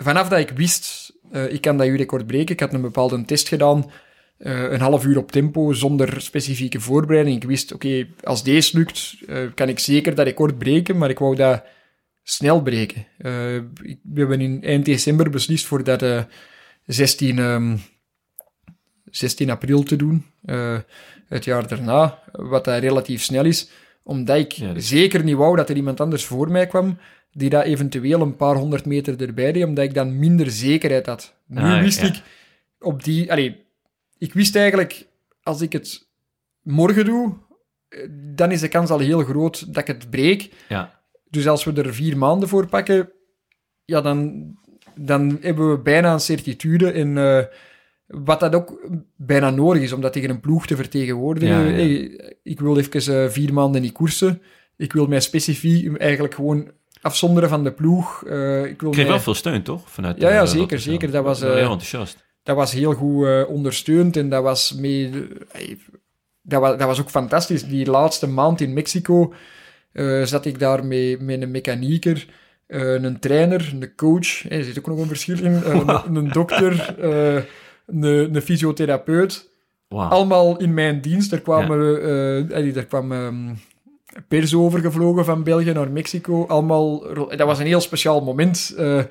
Vanaf dat ik wist, eh, ik kan dat uurrecord breken, ik had een bepaalde test gedaan, eh, een half uur op tempo, zonder specifieke voorbereiding. Ik wist, oké, als deze lukt, eh, kan ik zeker dat record breken, maar ik wou dat snel breken. Ik- we hebben in eind december beslist voor dat eh, 16, ehm, 16 april te doen, het jaar daarna, wat dat relatief snel is, Omdat ik Ja, dus- zeker niet wou dat er iemand anders voor mij kwam, die dat eventueel een paar honderd meter erbij deed, omdat ik dan minder zekerheid had. Nu Ah, wist ja. ik op die... Allee, ik wist eigenlijk, als ik het morgen doe, eh, dan is de kans al heel groot dat ik het breek. Ja. Dus als we er vier maanden voor pakken, ja, dan, dan hebben we bijna een certitude. En eh, wat dat ook bijna nodig is, om dat tegen een ploeg te vertegenwoordigen. Ja, ja. Hey, ik wil even eh, vier maanden niet koersen. Ik wil mij specifiek eigenlijk gewoon afzonderen van de ploeg. Eh, ik wil kreeg mij- wel veel steun, toch? Vanuit, Ja, ja, eh, zeker, Rotterdam. zeker. Dat was, ben heel eh, enthousiast. dat was heel goed eh, ondersteund en dat was mee. eh, dat, was, dat was ook fantastisch. Die laatste maand in Mexico eh, zat ik daar mee, met een mechanieker, eh, een trainer, een coach. eh, Er zit ook nog een verschil in. eh, een, een dokter, eh, een, een fysiotherapeut. Wauw. Allemaal in mijn dienst. Er kwamen, eh, allee, er kwam ehm, pers overgevlogen van België naar Mexico. Allemaal, dat was een heel speciaal moment. eh,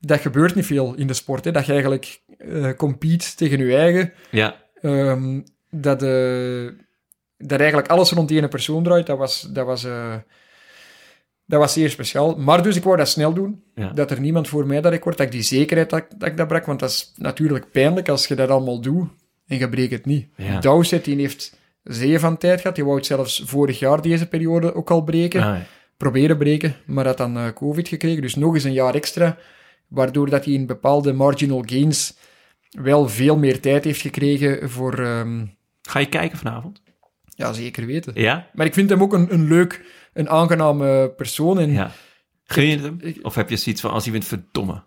dat gebeurt niet veel in de sport. Hè? Dat je eigenlijk eh compete tegen je eigen. Ja, Ehm, dat, eh, dat eigenlijk alles rond die ene persoon draait. Dat was, dat was, dat was zeer speciaal. Maar dus ik wou dat snel doen. Ja. Dat er niemand voor mij dat record, dat ik die zekerheid dat, dat ik dat brak. Want dat is natuurlijk pijnlijk als je dat allemaal doet en je breekt het niet. Ja. Dowsett, die heeft zeer van tijd gehad. Die wou het zelfs vorig jaar deze periode ook al breken Ah, ja. proberen breken, maar had dan eh, COVID gekregen. Dus nog eens een jaar extra, waardoor dat hij in bepaalde marginal gains wel veel meer tijd heeft gekregen voor... ehm, Ga je kijken vanavond? ja, zeker weten. Ja? Maar ik vind hem ook een, een leuk, een aangename persoon. En Ja. Je hem? ik- Of heb je zoiets van, als hij wint, verdomme?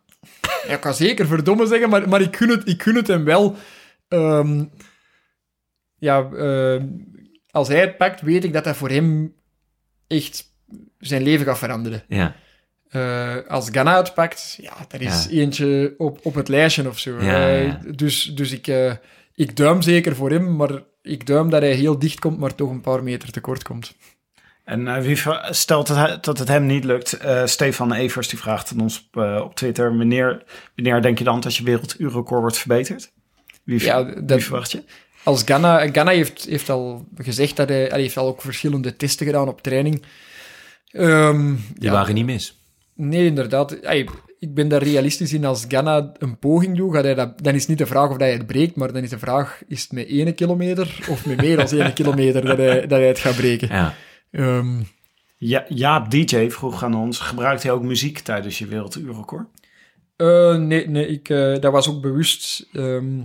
Ja, ik kan zeker verdomme zeggen, maar, maar ik, gun het, ik gun het hem wel. Ehm, ja, ehm, als hij het pakt, weet ik dat dat voor hem echt zijn leven gaat veranderen. Ja. Eh, als Ghana het pakt, ja, dat is Ja. eentje op, op het lijstje of zo. Ja, Eh, ja. Dus, dus ik, eh, ik duim zeker voor hem, maar ik duim dat hij heel dicht komt, maar toch een paar meter tekort komt. En eh, wie ver- stelt het, he- dat het hem niet lukt? Eh, Stefan Evers die vraagt aan ons op, op Twitter: wanneer, wanneer denk je dan dat je werelduurrecord wordt verbeterd? Wie, Ja, wie dat- verwacht je? Als Ghana, Ghana heeft, heeft al gezegd dat hij, hij heeft al ook verschillende testen gedaan op training. Ehm, Die ja, waren niet mis. Nee, inderdaad. Ik ben daar realistisch in. Als Ghana een poging doet, gaat hij dat, dan is niet de vraag of dat hij het breekt, maar dan is de vraag, is het met één kilometer of met meer dan één kilometer dat hij, dat hij het gaat breken? Ja. Ehm, Ja, Jaap DJ vroeg aan ons: gebruikt hij ook muziek tijdens je werelduurrecord? eh, nee, nee ik, eh, dat was ook bewust. Ehm,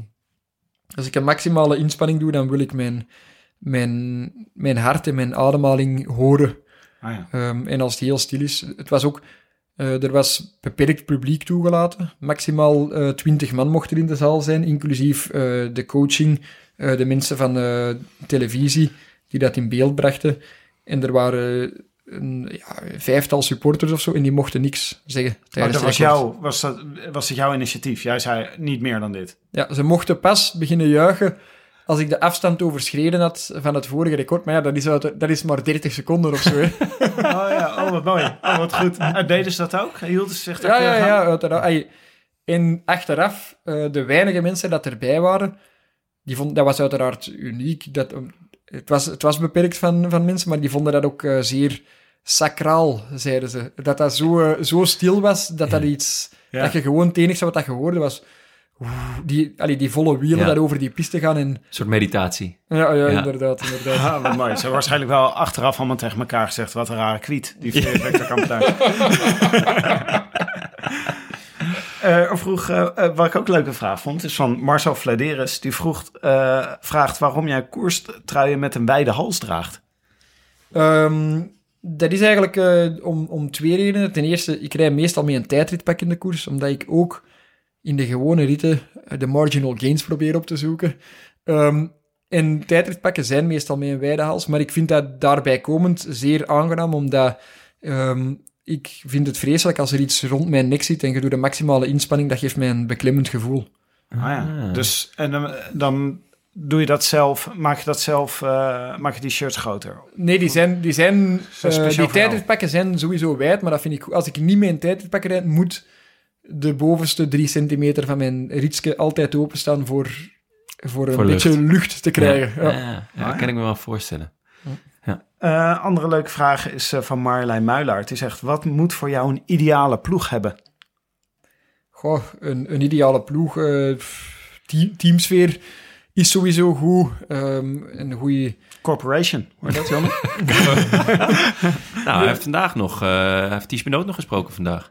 als ik een maximale inspanning doe, dan wil ik mijn, mijn, mijn hart en mijn ademhaling horen. Ah, ja. Ehm, en als het heel stil is, het was ook, eh, er was beperkt publiek toegelaten. Maximaal eh 20 man mocht er in de zaal zijn, inclusief eh, de coaching, de mensen van de televisie die dat in beeld brachten. En er waren een ja, vijftal supporters of zo en die mochten niks zeggen. Tijdens dat was, record. jou, was, dat, was het jouw initiatief? Jij zei niet meer dan dit. Ja, ze mochten pas beginnen juichen als ik de afstand overschreden had van het vorige record. Maar ja, dat is, dat is maar 30 seconden of zo. Hè. <laughs> Oh ja, oh wat mooi. Oh wat goed. En deden ze dat ook? Hielden ze zich daar Ja, ja, ja, uiteraard. En achteraf, eh, de weinige mensen dat erbij waren, die vonden, dat was uiteraard uniek. Dat, het, was, het was beperkt van, van mensen, maar die vonden dat ook eh, zeer sacraal, zeiden ze. Dat dat zo, eh, zo stil was, dat dat iets... Ja. Dat je gewoon het enigste wat dat je hoorde was... Die, allee, die volle wielen Ja. daar over die piste gaan en... Een soort meditatie. Ja, ja, Ja. inderdaad, inderdaad. Ah, wat mooi. Ze hebben waarschijnlijk wel achteraf allemaal tegen elkaar gezegd... wat een rare kwiet, die Victor Kampenaar. <laughs> Eh, vroeg, eh, wat ik ook een leuke vraag vond, is van Marcel Vladeres. Die vroeg, eh, vraagt waarom jij koerstruien met een wijde hals draagt. Ehm, dat is eigenlijk eh, om, om twee redenen. Ten eerste, ik rij meestal met een tijdritpak in de koers, omdat ik ook in de gewone ritten eh, de marginal gains probeer op te zoeken. Ehm, en tijdritpakken zijn meestal met een wijde hals, maar ik vind dat daarbij komend zeer aangenaam, omdat ehm, ik vind het vreselijk als er iets rond mijn nek zit en je doet de maximale inspanning, dat geeft mij een beklemmend gevoel. Ah ja, Ah. dus en dan, dan doe je dat zelf, maak je dat zelf, eh, maak je die shirts groter. Nee, die zijn... Die, zijn eh, die tijdritpakken zijn sowieso wijd, maar dat vind ik. Als ik niet met een tijdritpak rijd, moet de bovenste drie centimeter van mijn rietske altijd openstaan voor, voor een Voor beetje lucht te krijgen. Ja. Ja, ja, ja, dat kan ik me wel voorstellen. Eh, andere leuke vraag is eh, van Marjolein Muilaert. Die zegt, wat moet voor jou een ideale ploeg hebben? Goh, een, een ideale ploeg. eh, team, teamsfeer is sowieso goed. Ehm, een goede... Corporation, hoor dat? <laughs> Nou, hij heeft vandaag nog, eh hij heeft Ties Benoot nog gesproken vandaag.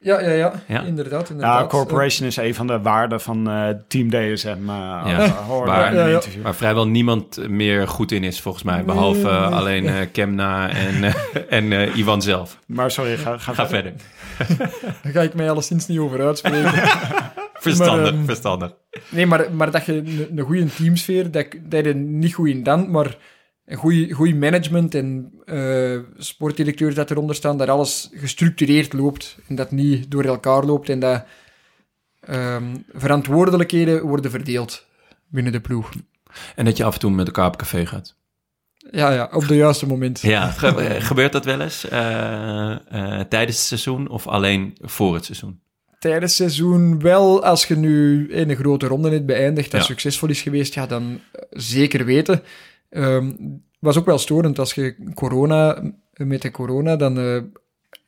Ja, ja, ja, Ja. Inderdaad, inderdaad. Ja, corporation is een van de waarden van eh, Team DSM. Ja. hoorde Waar- Ja, ja. interview. Waar vrijwel niemand meer goed in is, volgens mij. Behalve Nee, eh, nee. alleen eh, Kemna en, eh, <laughs> en eh, Ivan zelf. Maar sorry, ga, ga, Ga verder. Daar ga ik mij alleszins niet over uitspreken. <laughs> Verstandig, ehm, verstandig. Nee, maar, maar dat je een, goede teamsfeer, dat, dat je niet goed in dan, maar een goede management en eh sportdirecteurs dat eronder staan, dat alles gestructureerd loopt en dat niet door elkaar loopt en dat ehm, verantwoordelijkheden worden verdeeld binnen de ploeg. En dat je af en toe met elkaar op café gaat. Ja, ja, op de juiste moment. Ja, ge- gebeurt dat wel eens eh, eh, tijdens het seizoen of alleen voor het seizoen? Tijdens het seizoen wel, als je nu in een grote ronde net beëindigt dat Ja. succesvol is geweest, ja, dan eh, zeker weten. Ehm was ook wel storend als je corona, met de corona, dan, eh,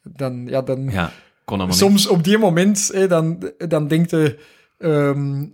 dan, ja, dan Ja, kon soms op die moment, dan, dan denkt je, ehm,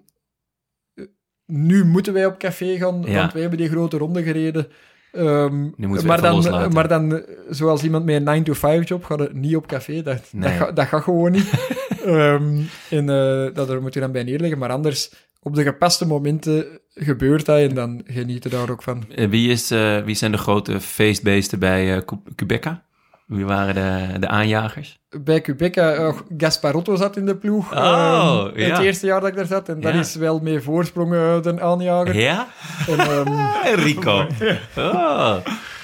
nu moeten wij op café gaan, Ja. want wij hebben die grote ronde gereden. Ehm, maar, dan, maar dan, zoals iemand met een 9-to-5-job, gaat het niet op café. Dat, dat, gaat, dat gaat gewoon niet. <laughs> Ehm, en eh, dat er moet je dan bij neerleggen. Maar anders, op de gepaste momenten gebeurt dat en dan genieten daar ook van. Eh, wie, is, eh, wie zijn de grote feestbeesten bij Cu- Quebeca? Wie waren de, de aanjagers? Bij Quebeca, oh, Gasparotto zat in de ploeg. Oh, ehm, ja. Het eerste jaar dat ik daar zat. En dat is wel meer voorsprong eh, de aanjager. Ja? En, ehm, <laughs> Rico. <laughs> Oh,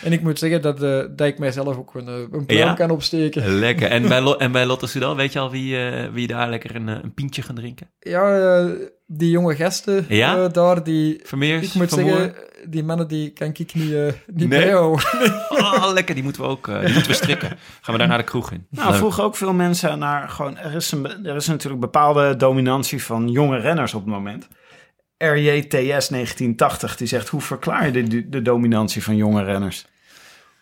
en ik moet zeggen dat, eh, dat ik mijzelf ook een, eh, een pluim Ja? kan opsteken. lekker. En bij, <laughs> Lo- en bij Lotte Soudal, weet je al wie, eh, wie daar lekker een, een pintje gaan drinken? Ja, die jonge gasten Ja? eh, daar, die... Vermeers, Ik moet zeggen, die mannen die kan ik niet, niet Nee? bijhouden. Oh, <laughs> lekker. Die moeten we ook eh, die moeten we strikken. Gaan we daar naar de kroeg in. Nou, vroegen ook veel mensen naar gewoon... Er is, een, er is natuurlijk bepaalde dominantie van jonge renners op het moment. RJTS 1980, die zegt... Hoe verklaar je de, de dominantie van jonge renners?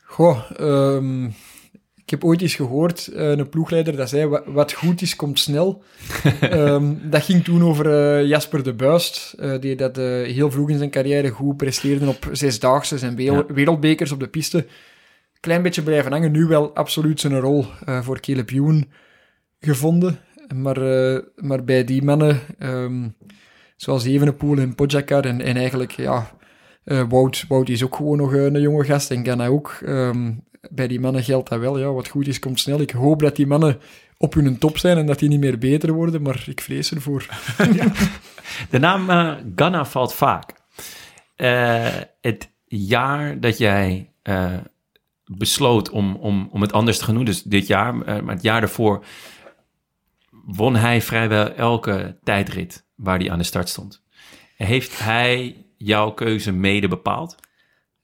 Goh, ehm, ik heb ooit eens gehoord, eh, een ploegleider, dat zei, "Wa- wat goed is, komt snel. <laughs> Ehm, dat ging toen over eh, Jasper de Buist, eh, die dat heel vroeg in zijn carrière goed presteerde op zesdaagse en Ja. wereldbekers op de piste. Klein beetje blijven hangen, nu wel absoluut zijn rol voor Caleb Ewan gevonden. Maar, maar bij die mannen, ehm, zoals Evenepoel en Pogacar en, en eigenlijk, ja, eh, Wout, Wout is ook gewoon nog een, een jonge gast en Ganna ook. Ehm, bij die mannen geldt dat wel. Ja, wat goed is, komt snel. Ik hoop dat die mannen op hun top zijn en dat die niet meer beter worden, maar ik vrees ervoor. <laughs> <laughs> De naam eh Ghana valt vaak. Eh, het jaar dat jij eh, besloot om, om, om het anders te gaan doen, dus dit jaar, eh, maar het jaar daarvoor, won hij vrijwel elke tijdrit waar hij aan de start stond. Heeft hij jouw keuze mede bepaald?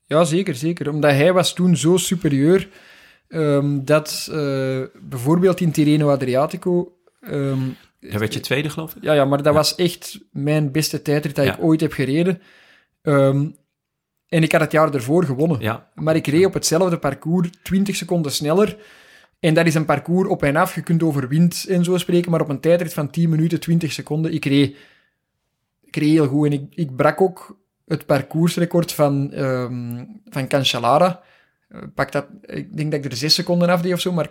Ja, zeker, zeker. Omdat hij was toen zo superieur ehm, dat eh, bijvoorbeeld in Tirreno Adriatico... ehm, Daar werd je tweede, geloof ik? Ja, ja maar dat was echt mijn beste tijdrit dat Ja. ik ooit heb gereden. Ehm, en ik had het jaar ervoor gewonnen. Ja. Maar ik reed op hetzelfde parcours 20 seconden sneller. En dat is een parcours op en af. Je kunt over wind en zo spreken, maar op een tijdrit van 10 minuten, 20 seconden. Ik reed, ik reed heel goed. En ik, ik brak ook het parcoursrecord van, ehm van Cancellara. Eh, Pak dat, ik denk dat ik er 6 seconden af deed of zo, maar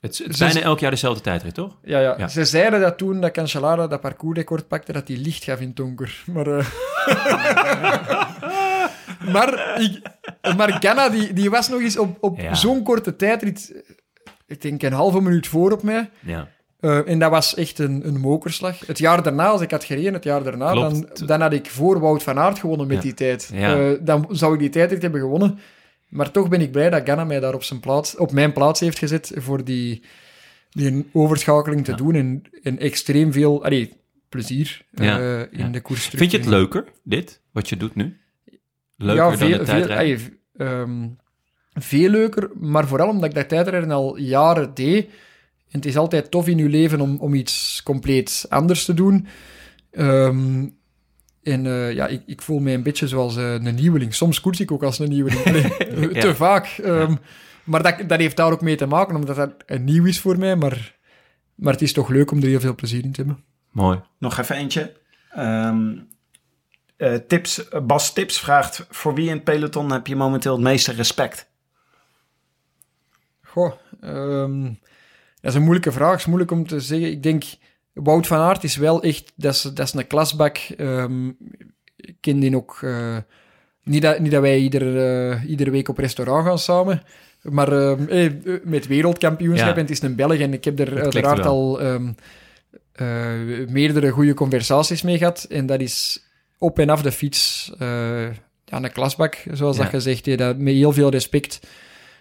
Het is, het is Zes- bijna elk jaar dezelfde tijdrit, toch? ja, ja. Ja. Ze zeiden dat toen dat Cancellara dat parcoursrecord pakte, dat hij licht gaf in het donker. Maar, eh, <laughs> maar, ik, maar Ganna, die, die was nog eens op, op Ja. zo'n korte tijdrit, ik denk een halve minuut voor op mij. Ja. Eh, en dat was echt een, een mokerslag. Het jaar daarna, als ik had gereden, het jaar daarna, dan, Klopt. dan had ik voor Wout van Aert gewonnen met Ja. die tijd. Ja. Eh, dan zou ik die tijdrit hebben gewonnen. Maar toch ben ik blij dat Ganna mij daar op, zijn plaats, op mijn plaats heeft gezet voor die, die overschakeling te doen. En, en extreem veel allee, plezier eh, in de koers terug Vind je het leuker, dit, wat je doet nu? Leuker ja, dan veel, de veel, allee, veel leuker, maar vooral omdat ik dat tijdrijden al jaren deed. En het is altijd tof in je leven om, om iets compleet anders te doen. Ehm, En eh, ja, ik, ik voel me een beetje zoals eh, een nieuweling. Soms koers ik ook als een nieuweling. Nee, <laughs> <laughs> Ja. Te vaak. Ehm, Maar dat, dat heeft daar ook mee te maken, omdat dat een nieuw is voor mij. Maar, maar het is toch leuk om er heel veel plezier in te hebben. Mooi. Nog even eentje. Ehm, eh, tips, Bas Tips vraagt: voor wie in het peloton heb je momenteel het meeste respect? Goh, ehm, dat is een moeilijke vraag. Het is moeilijk om te zeggen. Ik denk, Wout van Aert is wel echt... Dat is, dat is een klasbak. Ehm, ik ken die ook... eh, niet, dat, niet dat wij ieder, eh, iedere week op restaurant gaan samen. Maar ehm, eh, met wereldkampioenschap. Ja. En het is een Belg. En ik heb er klikt uiteraard al meerdere goede conversaties mee gehad. En dat is op en af de fiets... ja, een klasbak, zoals Ja. dat gezegd. Dat met heel veel respect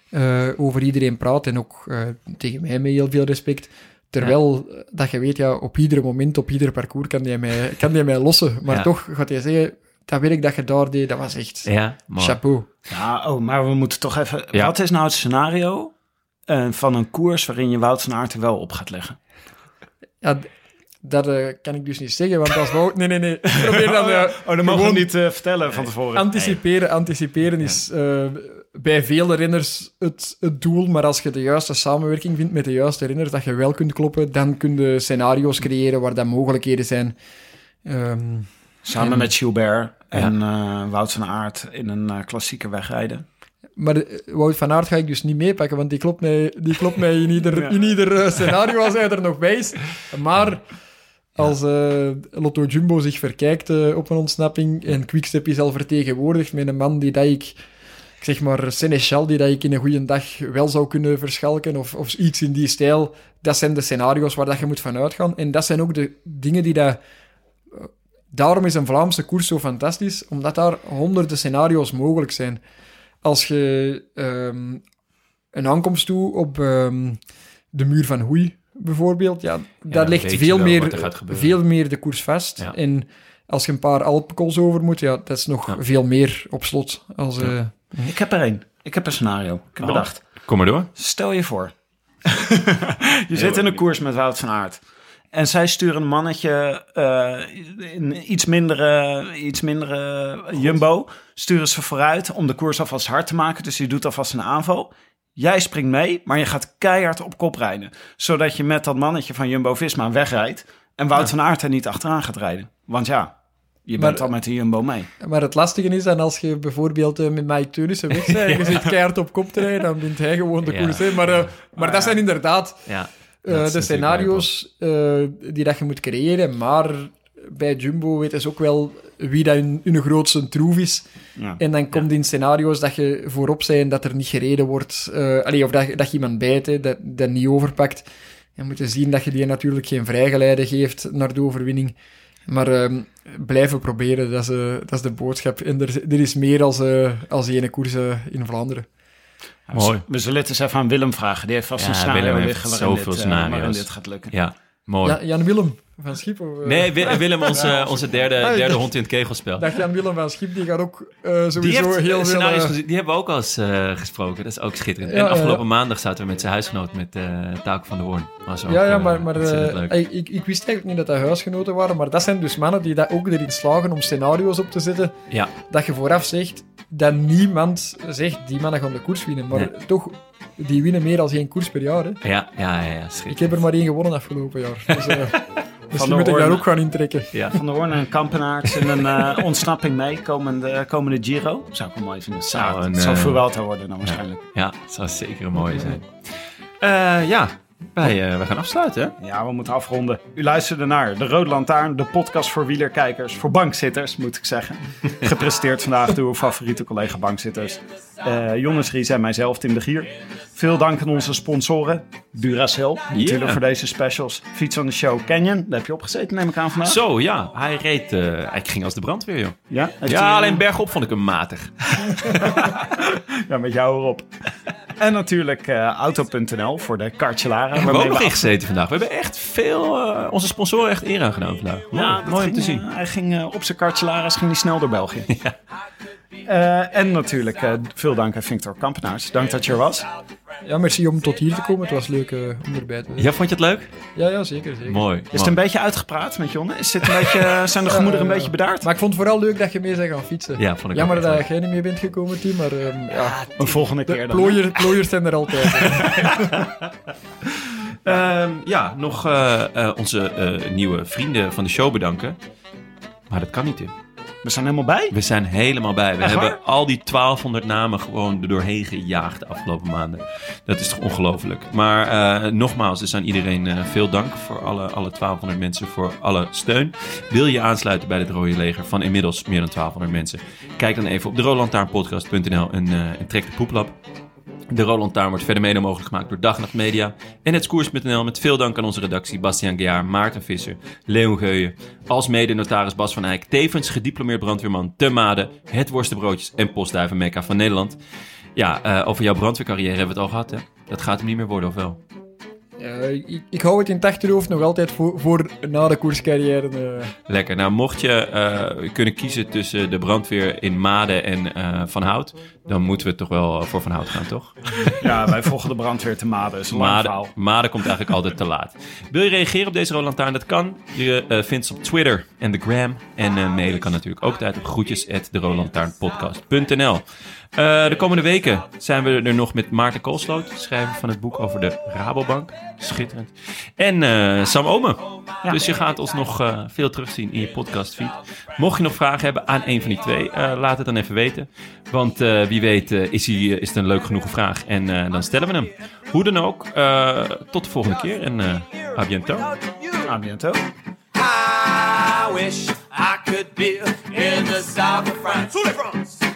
eh, over iedereen praat en ook eh, tegen mij met heel veel respect. Terwijl eh, dat je weet, ja, op ieder moment, op ieder parcours kan die mij, kan die mij lossen. Maar Ja. toch gaat hij zeggen, dat werk dat je daar deed, dat was echt Ja, chapeau. Ja, oh, maar we moeten toch even. Ja. Wat is nou het scenario eh, van een koers waarin je Wout van Aert er wel op gaat leggen? Ja, dat eh, kan ik dus niet zeggen, want als Wout... Nee, nee, nee. Probeer dan... eh, Oh, dat mogen we gewoon niet eh, vertellen van tevoren. Anticiperen, anticiperen is eh, bij vele renners het, het doel, maar als je de juiste samenwerking vindt met de juiste renners, dat je wel kunt kloppen, dan kun je scenario's creëren waar dat mogelijkheden zijn. Ehm, Samen En- met Gilbert en eh, Wout van Aert in een eh, klassieke wegrijden. Maar eh, Wout van Aert ga ik dus niet meepakken, want die klopt mij, die klopt mij in ieder, <laughs> Ja. in ieder scenario als hij er nog bij is. Maar als Lotto Jumbo zich verkijkt op een ontsnapping en Quickstep is al vertegenwoordigd met een man die dat ik zeg maar, Seneschal, die dat ik in een goede dag wel zou kunnen verschalken of, of iets in die stijl, dat zijn de scenario's waar dat je moet van uitgaan. En dat zijn ook de dingen die dat... eh, Daarom is een Vlaamse koers zo fantastisch, omdat daar honderden scenario's mogelijk zijn als je ehm, een aankomst toe op ehm, de muur van Hoei bijvoorbeeld, ja, daar dan ligt veel meer, er veel meer de koers vast. Ja. En als je een paar Alpenkools over moet, ja, dat is nog Ja. veel meer op slot. Als, eh, Ik heb er één. Ik heb een scenario. Ik heb Oh. bedacht. Kom maar door. Stel je voor. <laughs> je zit in een koers met Wout van Aert. En zij sturen een mannetje eh, in iets mindere, iets mindere jumbo. Sturen ze vooruit om de koers alvast hard te maken. Dus je doet alvast een aanval. Jij springt mee, maar je gaat keihard op kop rijden. Zodat je met dat mannetje van Jumbo-Visma wegrijdt. En Wout van Aert er niet achteraan gaat rijden. Want ja, je bent Maar- al met de Jumbo mee. maar het lastige is dan als je bijvoorbeeld eh, met Mike Teunissen weg bent en <laughs> je zit keihard op kop te rijden, dan wint hij gewoon de koers. Hè. Maar, eh, maar dat zijn inderdaad Ja. Eh, Dat de scenario's eh, die dat je moet creëren, maar bij Jumbo weten ze ook wel wie dat hun, hun grootste troef is. Ja. En dan komt in scenario's dat je voorop zijn dat er niet gereden wordt, eh, allee, of dat, dat je iemand bijt, hè, dat, dat niet overpakt. Je moet zien dat je die natuurlijk geen vrijgeleide geeft naar de overwinning. Maar ehm, blijven proberen, dat is, eh, dat is de boodschap. En er, er is meer als, eh, als ene koers eh, in Vlaanderen. Mooi. We zullen het eens even aan Willem vragen. Die heeft vast Ja, een scenario liggen waarin, zoveel dit, waarin dit gaat lukken. Ja, mooi. Ja, Jan Willem van Schip? Of, eh? Nee, Wi- <laughs> Willem, onze, onze derde, Ah, derde hond in het kegelspel. Dat Jan Willem van Schip, die gaat ook eh, sowieso Die, heeft, heel eh, veel... eh, gezien. die hebben we ook al eens eh, gesproken. Dat is ook schitterend. Ja, en afgelopen maandag zaten we met zijn huisgenoot, met eh Taak van der Hoorn. Was ook, ja, ja, eh, maar, maar eh, ik, ik, ik wist eigenlijk niet dat dat huisgenoten waren, maar dat zijn dus mannen die dat ook erin slagen om scenario's op te zetten, Ja, dat je vooraf zegt dat niemand zegt, die mannen gaan de koers winnen. Maar Nee. toch, die winnen meer dan één koers per jaar. Hè. ja, ja, ja, ja, Ik heb er maar één gewonnen afgelopen jaar. Dus, eh, <laughs> misschien de moet ik daar ook gaan intrekken. Ja. Van der Hoorn en Kampenaerts in een eh, ontsnapping mee komende, komende Giro. Zou ik wel mooi vinden. Zou, Zou een, het zou eh, Vuelta worden dan waarschijnlijk. ja, het zou zeker een mooie zijn. Eh, ja, wij, eh, wij gaan afsluiten, hè? Ja, we moeten afronden. U luisterde naar De Rode Lantaarn, de podcast voor wielerkijkers, voor bankzitters moet ik zeggen. <laughs> Gepresenteerd vandaag door uw favoriete collega bankzitters. eh Jonas Ries en mijzelf, Tim de Gier. Veel dank aan onze sponsoren. Duracell, natuurlijk voor deze specials. Fiets on the Show Canyon, daar heb je opgezeten neem ik aan vandaag. Zo, ja, hij reed... eh, hij ging als de brandweer, joh. Ja, Ja, alleen bergop vond ik hem matig. <laughs> <laughs> Ja, met jou erop. En natuurlijk eh, Auto.nl voor de Cartelara. We hebben waarmee ook nog we in gezeten vandaag. We hebben echt veel... eh, onze sponsoren echt eer aangedaan vandaag. Mooi, Ja, mooi om te zien. eh, hij ging op zijn Cartelaris ging hij snel door België. <laughs> Eh, en natuurlijk eh, veel dank aan Victor Kampenaars. Dank dat je er was. Ja, merci om tot hier te komen. Het was leuk eh, om erbij te zijn. Ja, vond je het leuk? Ja, ja, zeker. zeker. Mooi. Is het een beetje uitgepraat met Jonne? Is dit een beetje, <laughs> zijn de gemoederen een beetje bedaard? Maar ik vond het vooral leuk dat je mee bent gaan fietsen. Ja, vond ik Jammer dat echt jij niet mee bent gekomen, Tim, maar ehm, ja, Een volgende de keer dan. plooier, plooiers zijn er altijd. <laughs> <laughs> Ehm, ja, nog eh, eh, onze eh, nieuwe vrienden van de show bedanken. Maar dat kan niet, Tim. We zijn helemaal bij. We zijn helemaal bij. We Echt hebben waar? al die 1200 namen gewoon er doorheen gejaagd de afgelopen maanden. Dat is toch ongelooflijk. Maar eh, nogmaals, dus aan iedereen eh, veel dank voor alle, alle 1200 mensen, voor alle steun. Wil je aansluiten bij het Rode Leger van inmiddels meer dan 1200 mensen? Kijk dan even op de en, eh, en trek de poeplap. De Roland Taarn wordt verder mede mogelijk gemaakt door Dag Nacht Media en het Koers.nl. Met veel dank aan onze redactie Bastiaan Gejaar, Maarten Visser, Leon Geuyen. Als mede notaris Bas van Eyck, tevens gediplomeerd brandweerman te Made, het Worstenbroodjes en Postduiven Mekka van Nederland. Ja, eh, over jouw brandweercarrière hebben we het al gehad, hè? Dat gaat hem niet meer worden, of wel? Ik, ik hou het in het achterhoofd nog altijd voor, voor na de koerscarrière. eh. Lekker. Nou, mocht je eh, kunnen kiezen tussen de brandweer in Made en eh, Van Hout, dan moeten we toch wel voor Van Hout gaan, toch? Ja, wij volgen de brandweer te Maden. is een lang Made, verhaal. Made komt eigenlijk altijd te laat. Wil je reageren op deze Roland Taarn? Dat kan. Je eh, vindt ze op Twitter en de Gram. En eh, mailen kan natuurlijk ook tijd op groetjes at de komende weken zijn we er nog met Maarten Koolsloot, schrijver van het boek over de Rabobank. Schitterend. En eh, Sam Omen. Dus je gaat ons nog eh, veel terugzien in je podcastfeed. Mocht je nog vragen hebben aan een van die twee, eh, laat het dan even weten. Want eh, wie weet eh, is, hij, is het een leuk genoeg vraag en eh, dan stellen we hem. Hoe dan ook, eh, tot de volgende keer en eh à bientôt. A bientôt. I wish I could be in the south of France.